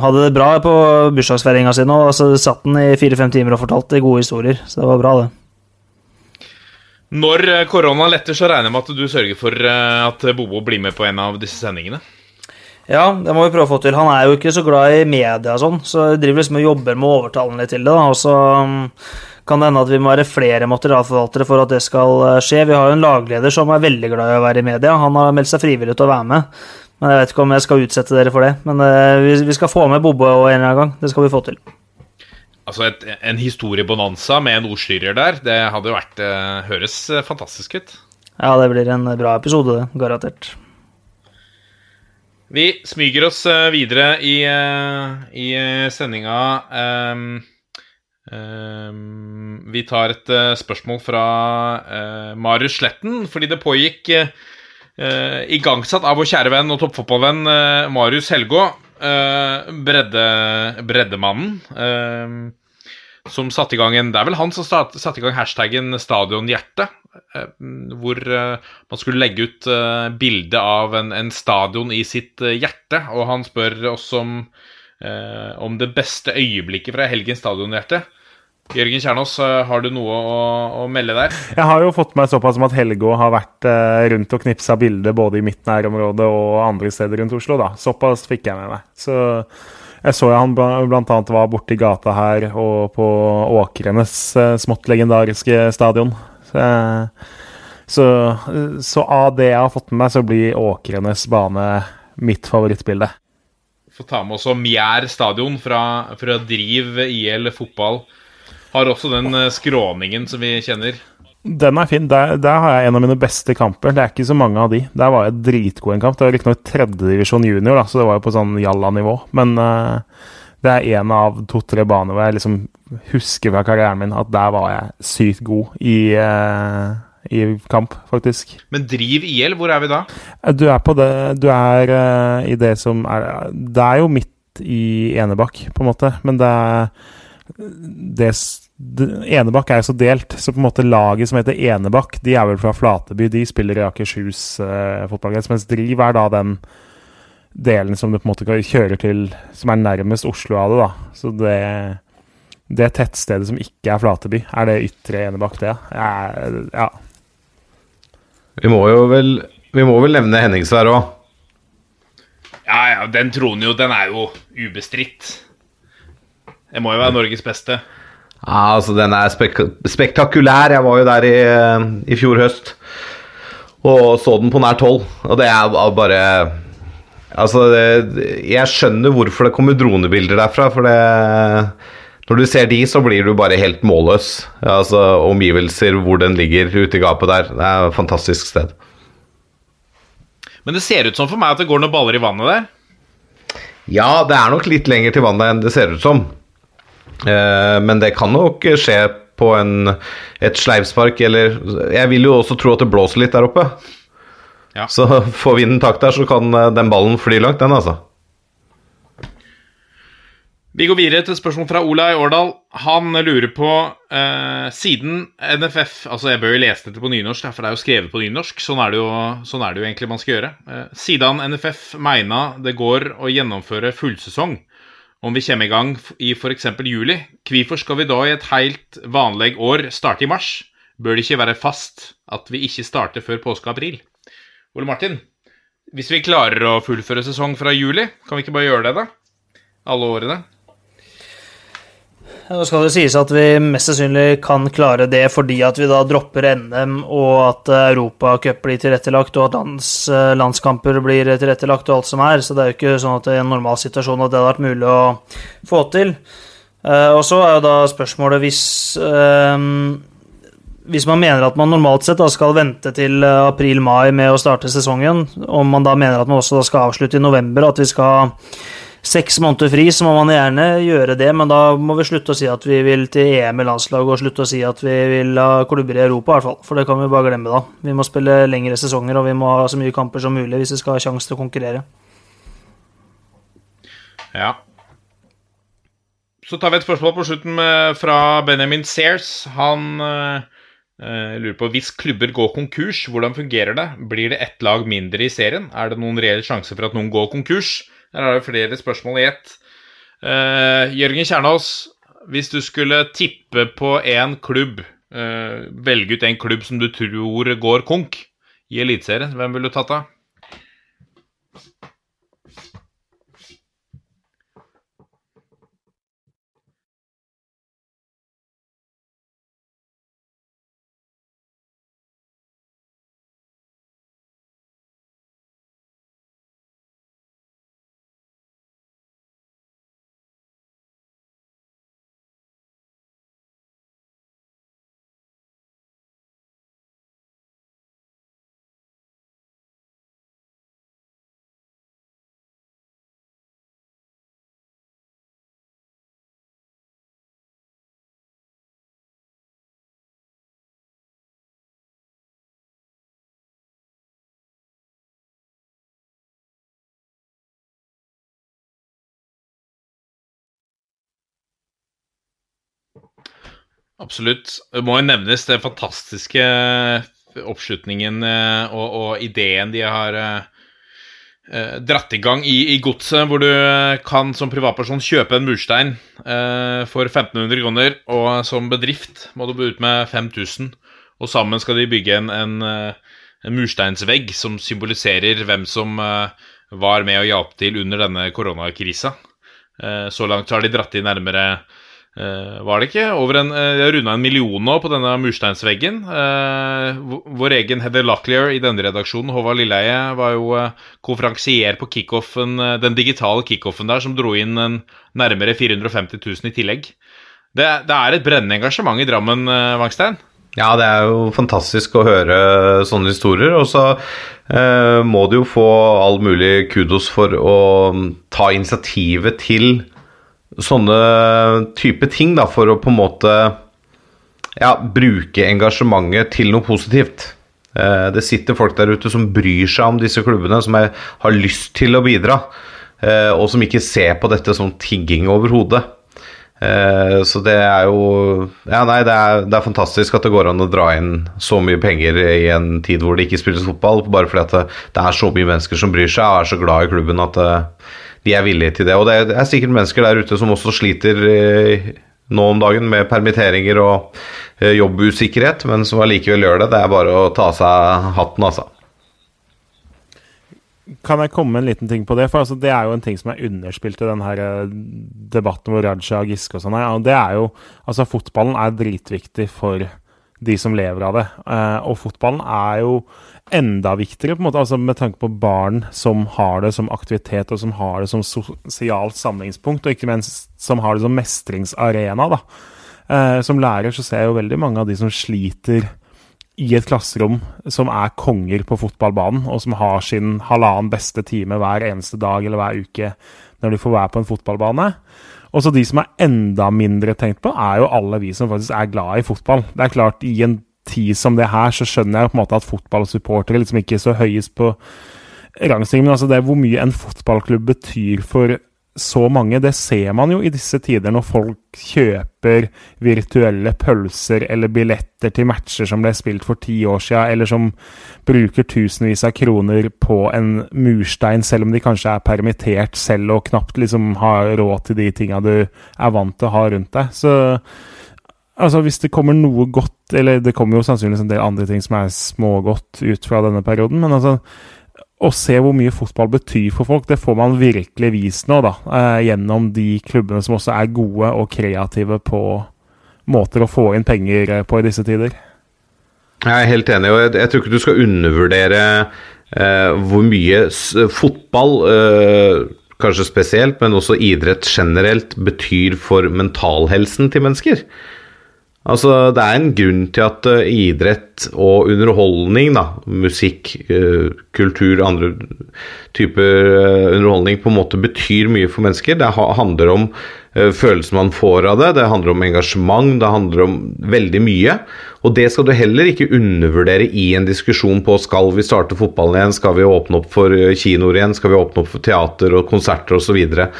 hadde det bra på bursdagsfeiringa si nå, og så satt han i fire-fem timer og fortalte gode historier. Så det var bra, det. Når eh, korona letter, så regner jeg med at du sørger for eh, at Bobo blir med på en av disse sendingene. Ja, det må vi prøve å få til. Han er jo ikke så glad i media og sånn, så jeg driver liksom og jobber med å overtale ham litt til det. da, Og så um, kan det hende at vi må være flere materialforvaltere for at det skal uh, skje. Vi har jo en lagleder som er veldig glad i å være i media. Han har meldt seg frivillig til å være med. Men jeg vet ikke om jeg skal utsette dere for det. Men uh, vi, skal få med Bobo en eller annen gang. Det skal vi få til. Altså et, En historiebonanza med en ordstyrer der, det hadde jo vært eh, Høres eh, fantastisk ut. Ja, det blir en bra episode, det. Garantert. Vi smyger oss eh, videre i, eh, i eh, sendinga. Um, ehm, vi tar et uh, spørsmål fra uh, Marius Sletten, fordi det pågikk uh, igangsatt av vår kjære venn og toppfotballvenn Marius Helgå. bredde, breddemannen. som satte i gang en Det er vel han som satte satte i gang hashtaggen Stadionhjerte. hvor man skulle legge ut bilde av en, en stadion i sitt hjerte. Og han spør oss om, om det beste øyeblikket fra helgens stadionhjerte. Jørgen Kjernås, eh, har du noe å, å melde der? Jeg har jo fått meg såpass som at Helgå har vært eh, rundt og knipsa bilder både i mitt nærområde og andre steder rundt Oslo. da. Såpass fikk jeg med meg. Så jeg så han bl.a. var borti gata her og på Åkrenes eh, smått legendariske stadion. Så, så, så av det jeg har fått med meg, så blir Åkrenes bane mitt favorittbilde. Få ta med også Mjær stadion fra, fra Driv IL fotball. Har også den eh, skråningen som vi kjenner. Den er fin. Der, der har jeg en av mine beste kamper. Det er ikke så mange av de. Der var jeg dritgod en kamp. Det var riktignok tredjedivisjon junior, da, så det var jo på sånn jalla-nivå. Men uh, det er en av to-tre baner hvor jeg liksom husker fra karrieren min at der var jeg sykt god i, uh, i kamp, faktisk. Men Driv IL, hvor er vi da? Du er på det Du er uh, i det som er Det er jo midt i Enebakk, på en måte, men det er det, det, Enebakk er jo så delt, så på en måte laget som heter Enebakk, de er vel fra Flateby. De spiller i Akershus eh, fotballkrets, mens Driv er da den delen som du på en måte kjører til, som er nærmest Oslo av det, da. Så det det tettstedet som ikke er Flateby, er det ytre Enebakk, det? Jeg, ja. Vi må jo vel, vi må vel nevne Henningsvær òg. Ja, ja, den tronen jo, den er jo ubestridt. Det må jo være Norges beste. Ja, altså den er spek spektakulær. Jeg var jo der i, i fjor høst og så den på nært hold. Og det er bare Altså, det, jeg skjønner hvorfor det kommer dronebilder derfra. For det Når du ser de, så blir du bare helt målløs. Altså omgivelser, hvor den ligger ute i gapet der. Det er et fantastisk sted. Men det ser ut som for meg at det går noen baller i vannet der. Ja, det er nok litt lenger til vannet enn det ser ut som. Eh, men det kan nok skje på en, et sleivspark, eller Jeg vil jo også tro at det blåser litt der oppe. Ja. Så får vinden tak der, så kan eh, den ballen fly langt, den, altså. Vi går videre til spørsmål fra Olai Årdal. Han lurer på eh, Siden NFF Altså, jeg bør jo lese dette på nynorsk, for det er jo skrevet på nynorsk. Sånn er det jo, sånn er det jo egentlig man skal gjøre. Eh, siden NFF mener det går å gjennomføre fullsesong om vi kommer i gang i f.eks. juli, hvorfor skal vi da i et helt vanlig år starte i mars? Bør det ikke være fast at vi ikke starter før påske-april? Ole Martin, hvis vi klarer å fullføre sesong fra juli, kan vi ikke bare gjøre det, da? Alle årene? Nå skal det sies at vi mest sannsynlig kan klare det fordi at vi da dropper NM, og at Europacup blir tilrettelagt, og at lands, eh, landskamper blir tilrettelagt, og alt som er. Så det er jo ikke sånn at er en normal situasjon at det hadde vært mulig å få til. Uh, Og så er jo da spørsmålet hvis uh, hvis man mener at man normalt sett da skal vente til eh, april-mai med å starte sesongen, om man da mener at man også skal avslutte i november, at vi skal seks måneder fri, så må man gjerne gjøre det, men da må vi slutte å si at vi vil til EM i landslaget, og slutte å si at vi vil ha klubber i Europa, i hvert fall. For det kan vi bare glemme, da. Vi må spille lengre sesonger, og vi må ha så mye kamper som mulig hvis vi skal ha sjanse til å konkurrere. Ja. Så tar vi et spørsmål på slutten fra Benjamin Sears. Han eh, lurer på hvis klubber går konkurs, hvordan fungerer det? Blir det ett lag mindre i serien? Er det noen reell sjanse for at noen går konkurs? Her er det flere spørsmål i ett. Uh, Jørgen Kjernås, hvis du skulle tippe på én klubb, uh, velge ut en klubb som du tror går konk i Eliteserien, hvem ville du tatt da? Absolutt. Det må jo nevnes den fantastiske oppslutningen eh, og, og ideen de har eh, eh, dratt i gang i, i godset, hvor du eh, kan som privatperson kjøpe en murstein eh, for 1500 kroner, og som bedrift må du ut med 5000. Og sammen skal de bygge en, en, eh, en mursteinsvegg som symboliserer hvem som eh, var med og hjalp til under denne koronakrisa. Eh, Så langt har de dratt inn nærmere eh, Var det ikke? Over en, eh, De har runda en million nå på denne mursteinsveggen. Eh, vår- egen Heather Locklear i denne redaksjonen, Håvard Lilleheie, var jo eh, konferansier på kickoffen, eh, den digitale kickoffen der, som dro inn nærmere 450 000 i tillegg. Det, det er et brennende engasjement i Drammen, eh, Wangstein. Ja, det er jo fantastisk å høre sånne historier. Og så eh, må du jo få all mulig kudos for å mm, ta initiativet til sånne type ting, da, for å på en måte ja, bruke engasjementet til noe positivt. Eh, det sitter folk der ute som bryr seg om disse klubbene, som er, har lyst til å bidra, eh, og som ikke ser på dette som tigging overhodet. Eh, Så det er jo Ja, nei, det er, det er fantastisk at det går an å dra inn så mye penger i en tid hvor det ikke spilles fotball, bare fordi at det, det er så mye mennesker som bryr seg og er så glad i klubben at eh, de er villige til det. Og det er, er sikkert mennesker der ute som også sliter eh, nå om dagen med permitteringer og eh, jobbusikkerhet, men som allikevel gjør det. Det er bare å ta av seg hatten, altså. Kan jeg komme med en liten ting på det? For altså, Det er jo en ting som er underspilt i den her eh, debatten hvor Raja og Giske og sånn er. Det er jo Altså, fotballen er dritviktig for de som lever av det. Eh, og fotballen er jo enda viktigere, på en måte, altså med tanke på barn som har det som aktivitet, og som har det som sosialt samlingspunkt, og ikke minst som har det som mestringsarena. da. Eh, som lærer så ser jeg jo veldig mange av de som sliter i et klasserom som er konger på fotballbanen, og som har sin halvannen beste time hver eneste dag eller hver uke når de får være på en fotballbane. Og så de som er enda mindre tenkt på, er jo alle vi som faktisk er glad i fotball. Det er klart, i en tid som det her, så skjønner jeg på en måte at fotballsupportere liksom ikke er så høyest på rangstigen, men altså det er hvor mye en fotballklubb betyr for så mange. Det ser man jo i disse tider når folk kjøper virtuelle pølser eller billetter til matcher som ble spilt for ti år siden, eller som bruker tusenvis av kroner på en murstein, selv om de kanskje er permittert selv og knapt liksom har råd til de tinga du er vant til å ha rundt deg. Så altså, hvis det kommer noe godt Eller det kommer jo sannsynligvis en del andre ting som er smågodt ut fra denne perioden, men altså å se hvor mye fotball betyr for folk, det får man virkelig vist nå, da. Eh, gjennom de klubbene som også er gode og kreative på måter å få inn penger eh, på i disse tider. Jeg er helt enig, og jeg, jeg tror ikke du skal undervurdere eh, hvor mye fotball, eh, kanskje spesielt, men også idrett generelt, betyr for mentalhelsen til mennesker. Altså, Det er en grunn til at uh, idrett og underholdning, da, musikk, uh, kultur, andre typer uh, underholdning, på en måte betyr mye for mennesker. Det ha handler om følelsen man får av det, det handler om engasjement, det handler om veldig mye. Og det skal du heller ikke undervurdere i en diskusjon på skal vi starte fotballen igjen, skal vi åpne opp for kinoer igjen, skal vi åpne opp for teater og konserter osv. Så videre.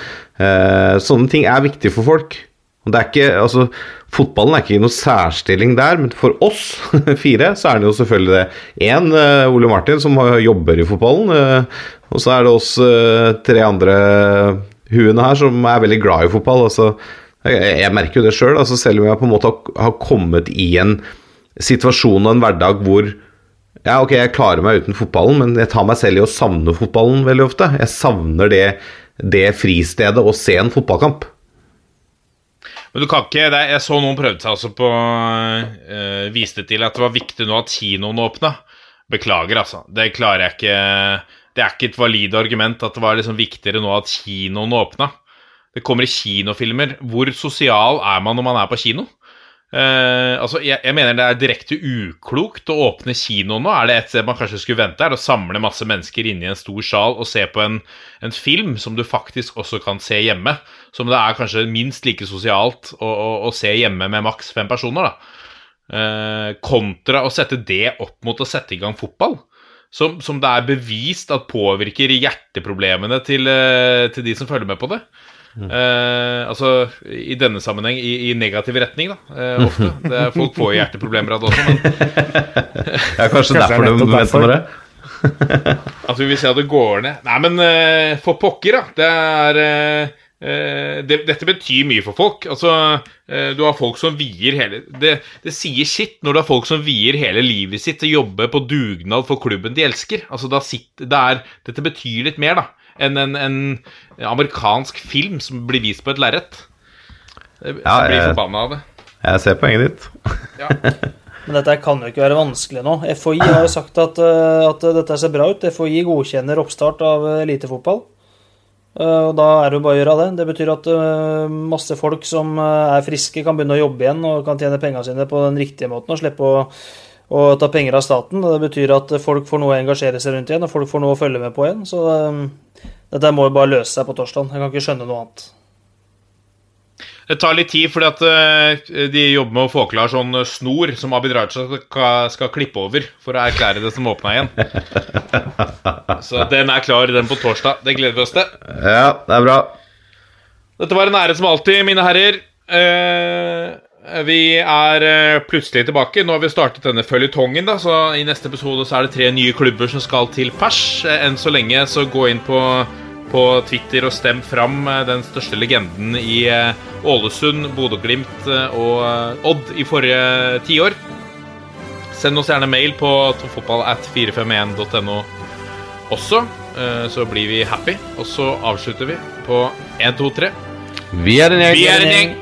sånne ting er viktig for folk. Og det er ikke, altså Fotballen er ikke i noen særstilling der, men for oss fire så er det jo selvfølgelig det. Én, uh, Ole Martin, som jobber i fotballen. Uh, og så er det oss uh, tre andre huene her som er veldig glad i fotball. Altså, jeg, merker jo det sjøl, altså, selv om jeg på en måte har kommet i en situasjon og en hverdag hvor ja, ok, jeg klarer meg uten fotballen, men jeg tar meg selv i å savne fotballen veldig ofte. Jeg savner det, det fristedet å se en fotballkamp. Men du kan ikke det, Jeg så noen prøvde seg også på uh, Viste til at det var viktig nå at kinoen åpna. Beklager, altså. Det klarer jeg ikke Det er ikke et valid argument at det var liksom viktigere nå at kinoen åpna. Det kommer i kinofilmer. Hvor sosial er man når man er på kino? Uh, altså, jeg, jeg, mener det er direkte uklokt å åpne kino nå. Er det et sted man kanskje skulle vente, er det å samle masse mennesker inne i en stor sal og se på en, en, film som du faktisk også kan se hjemme. Som det er kanskje minst like sosialt å, å, å se hjemme med maks fem personer. Uh, kontra å sette det opp mot å sette i gang fotball. Som, som det er bevist at påvirker hjerteproblemene til, uh, til de som følger med på det. Uh, altså i denne sammenheng i, i negativ retning, da. Eh, ofte. Det er, folk får hjerteproblemer av det også, men Ja, kanskje, derfor du venter med det? At vi vil se at det går ned. Nei, men eh, for pokker, da. Det er det, Dette betyr mye for folk. Altså, du har folk som vier hele det, det, sier sitt når du har folk som vier hele livet sitt til å jobbe på dugnad for klubben de elsker. Altså, da sitter, det er, dette betyr litt mer, da enn en, en, amerikansk film som blir vist på et lerret. Jeg ja, blir forbanna av det. Jeg ser poenget ditt. ja. Men dette kan jo ikke være vanskelig nå. FHI har jo sagt at, eh, at dette ser bra ut. FHI godkjenner oppstart av elitefotball. Eh, og da er det jo bare å gjøre det. Det betyr at eh, masse folk som er friske, kan begynne å jobbe igjen og kan tjene pengene sine på den riktige måten og slippe å, å ta penger av staten. Det betyr at folk får noe å engasjere seg rundt igjen, og folk får noe å følge med på igjen. Så dette må jo bare løse seg på torsdag. Jeg kan ikke skjønne noe annet. Det tar litt tid, fordi at uh, de jobber med å få klar sånn eh, snor som Abid Raja skal, skal, klippe over for å erklære det som åpna igjen. Så den er klar, den på torsdag. Det gleder vi oss til. Ja, det er bra. Dette var en ære som alltid, mine herrer. Uh, vi er eh, plutselig tilbake. Nå har vi startet denne føljetongen. Så I neste episode så er det tre nye klubber som skal til pers. Eh, enn så lenge så gå inn på, på Twitter og stem fram eh, den største legenden i Ålesund, Bodø-Glimt og Odd i forrige tiår. Send oss gjerne mail på toppfotballat451.no også, så blir vi happy. Og så avslutter vi på 1, 2, 3. Vi er en gjeng. Vi er en gjeng.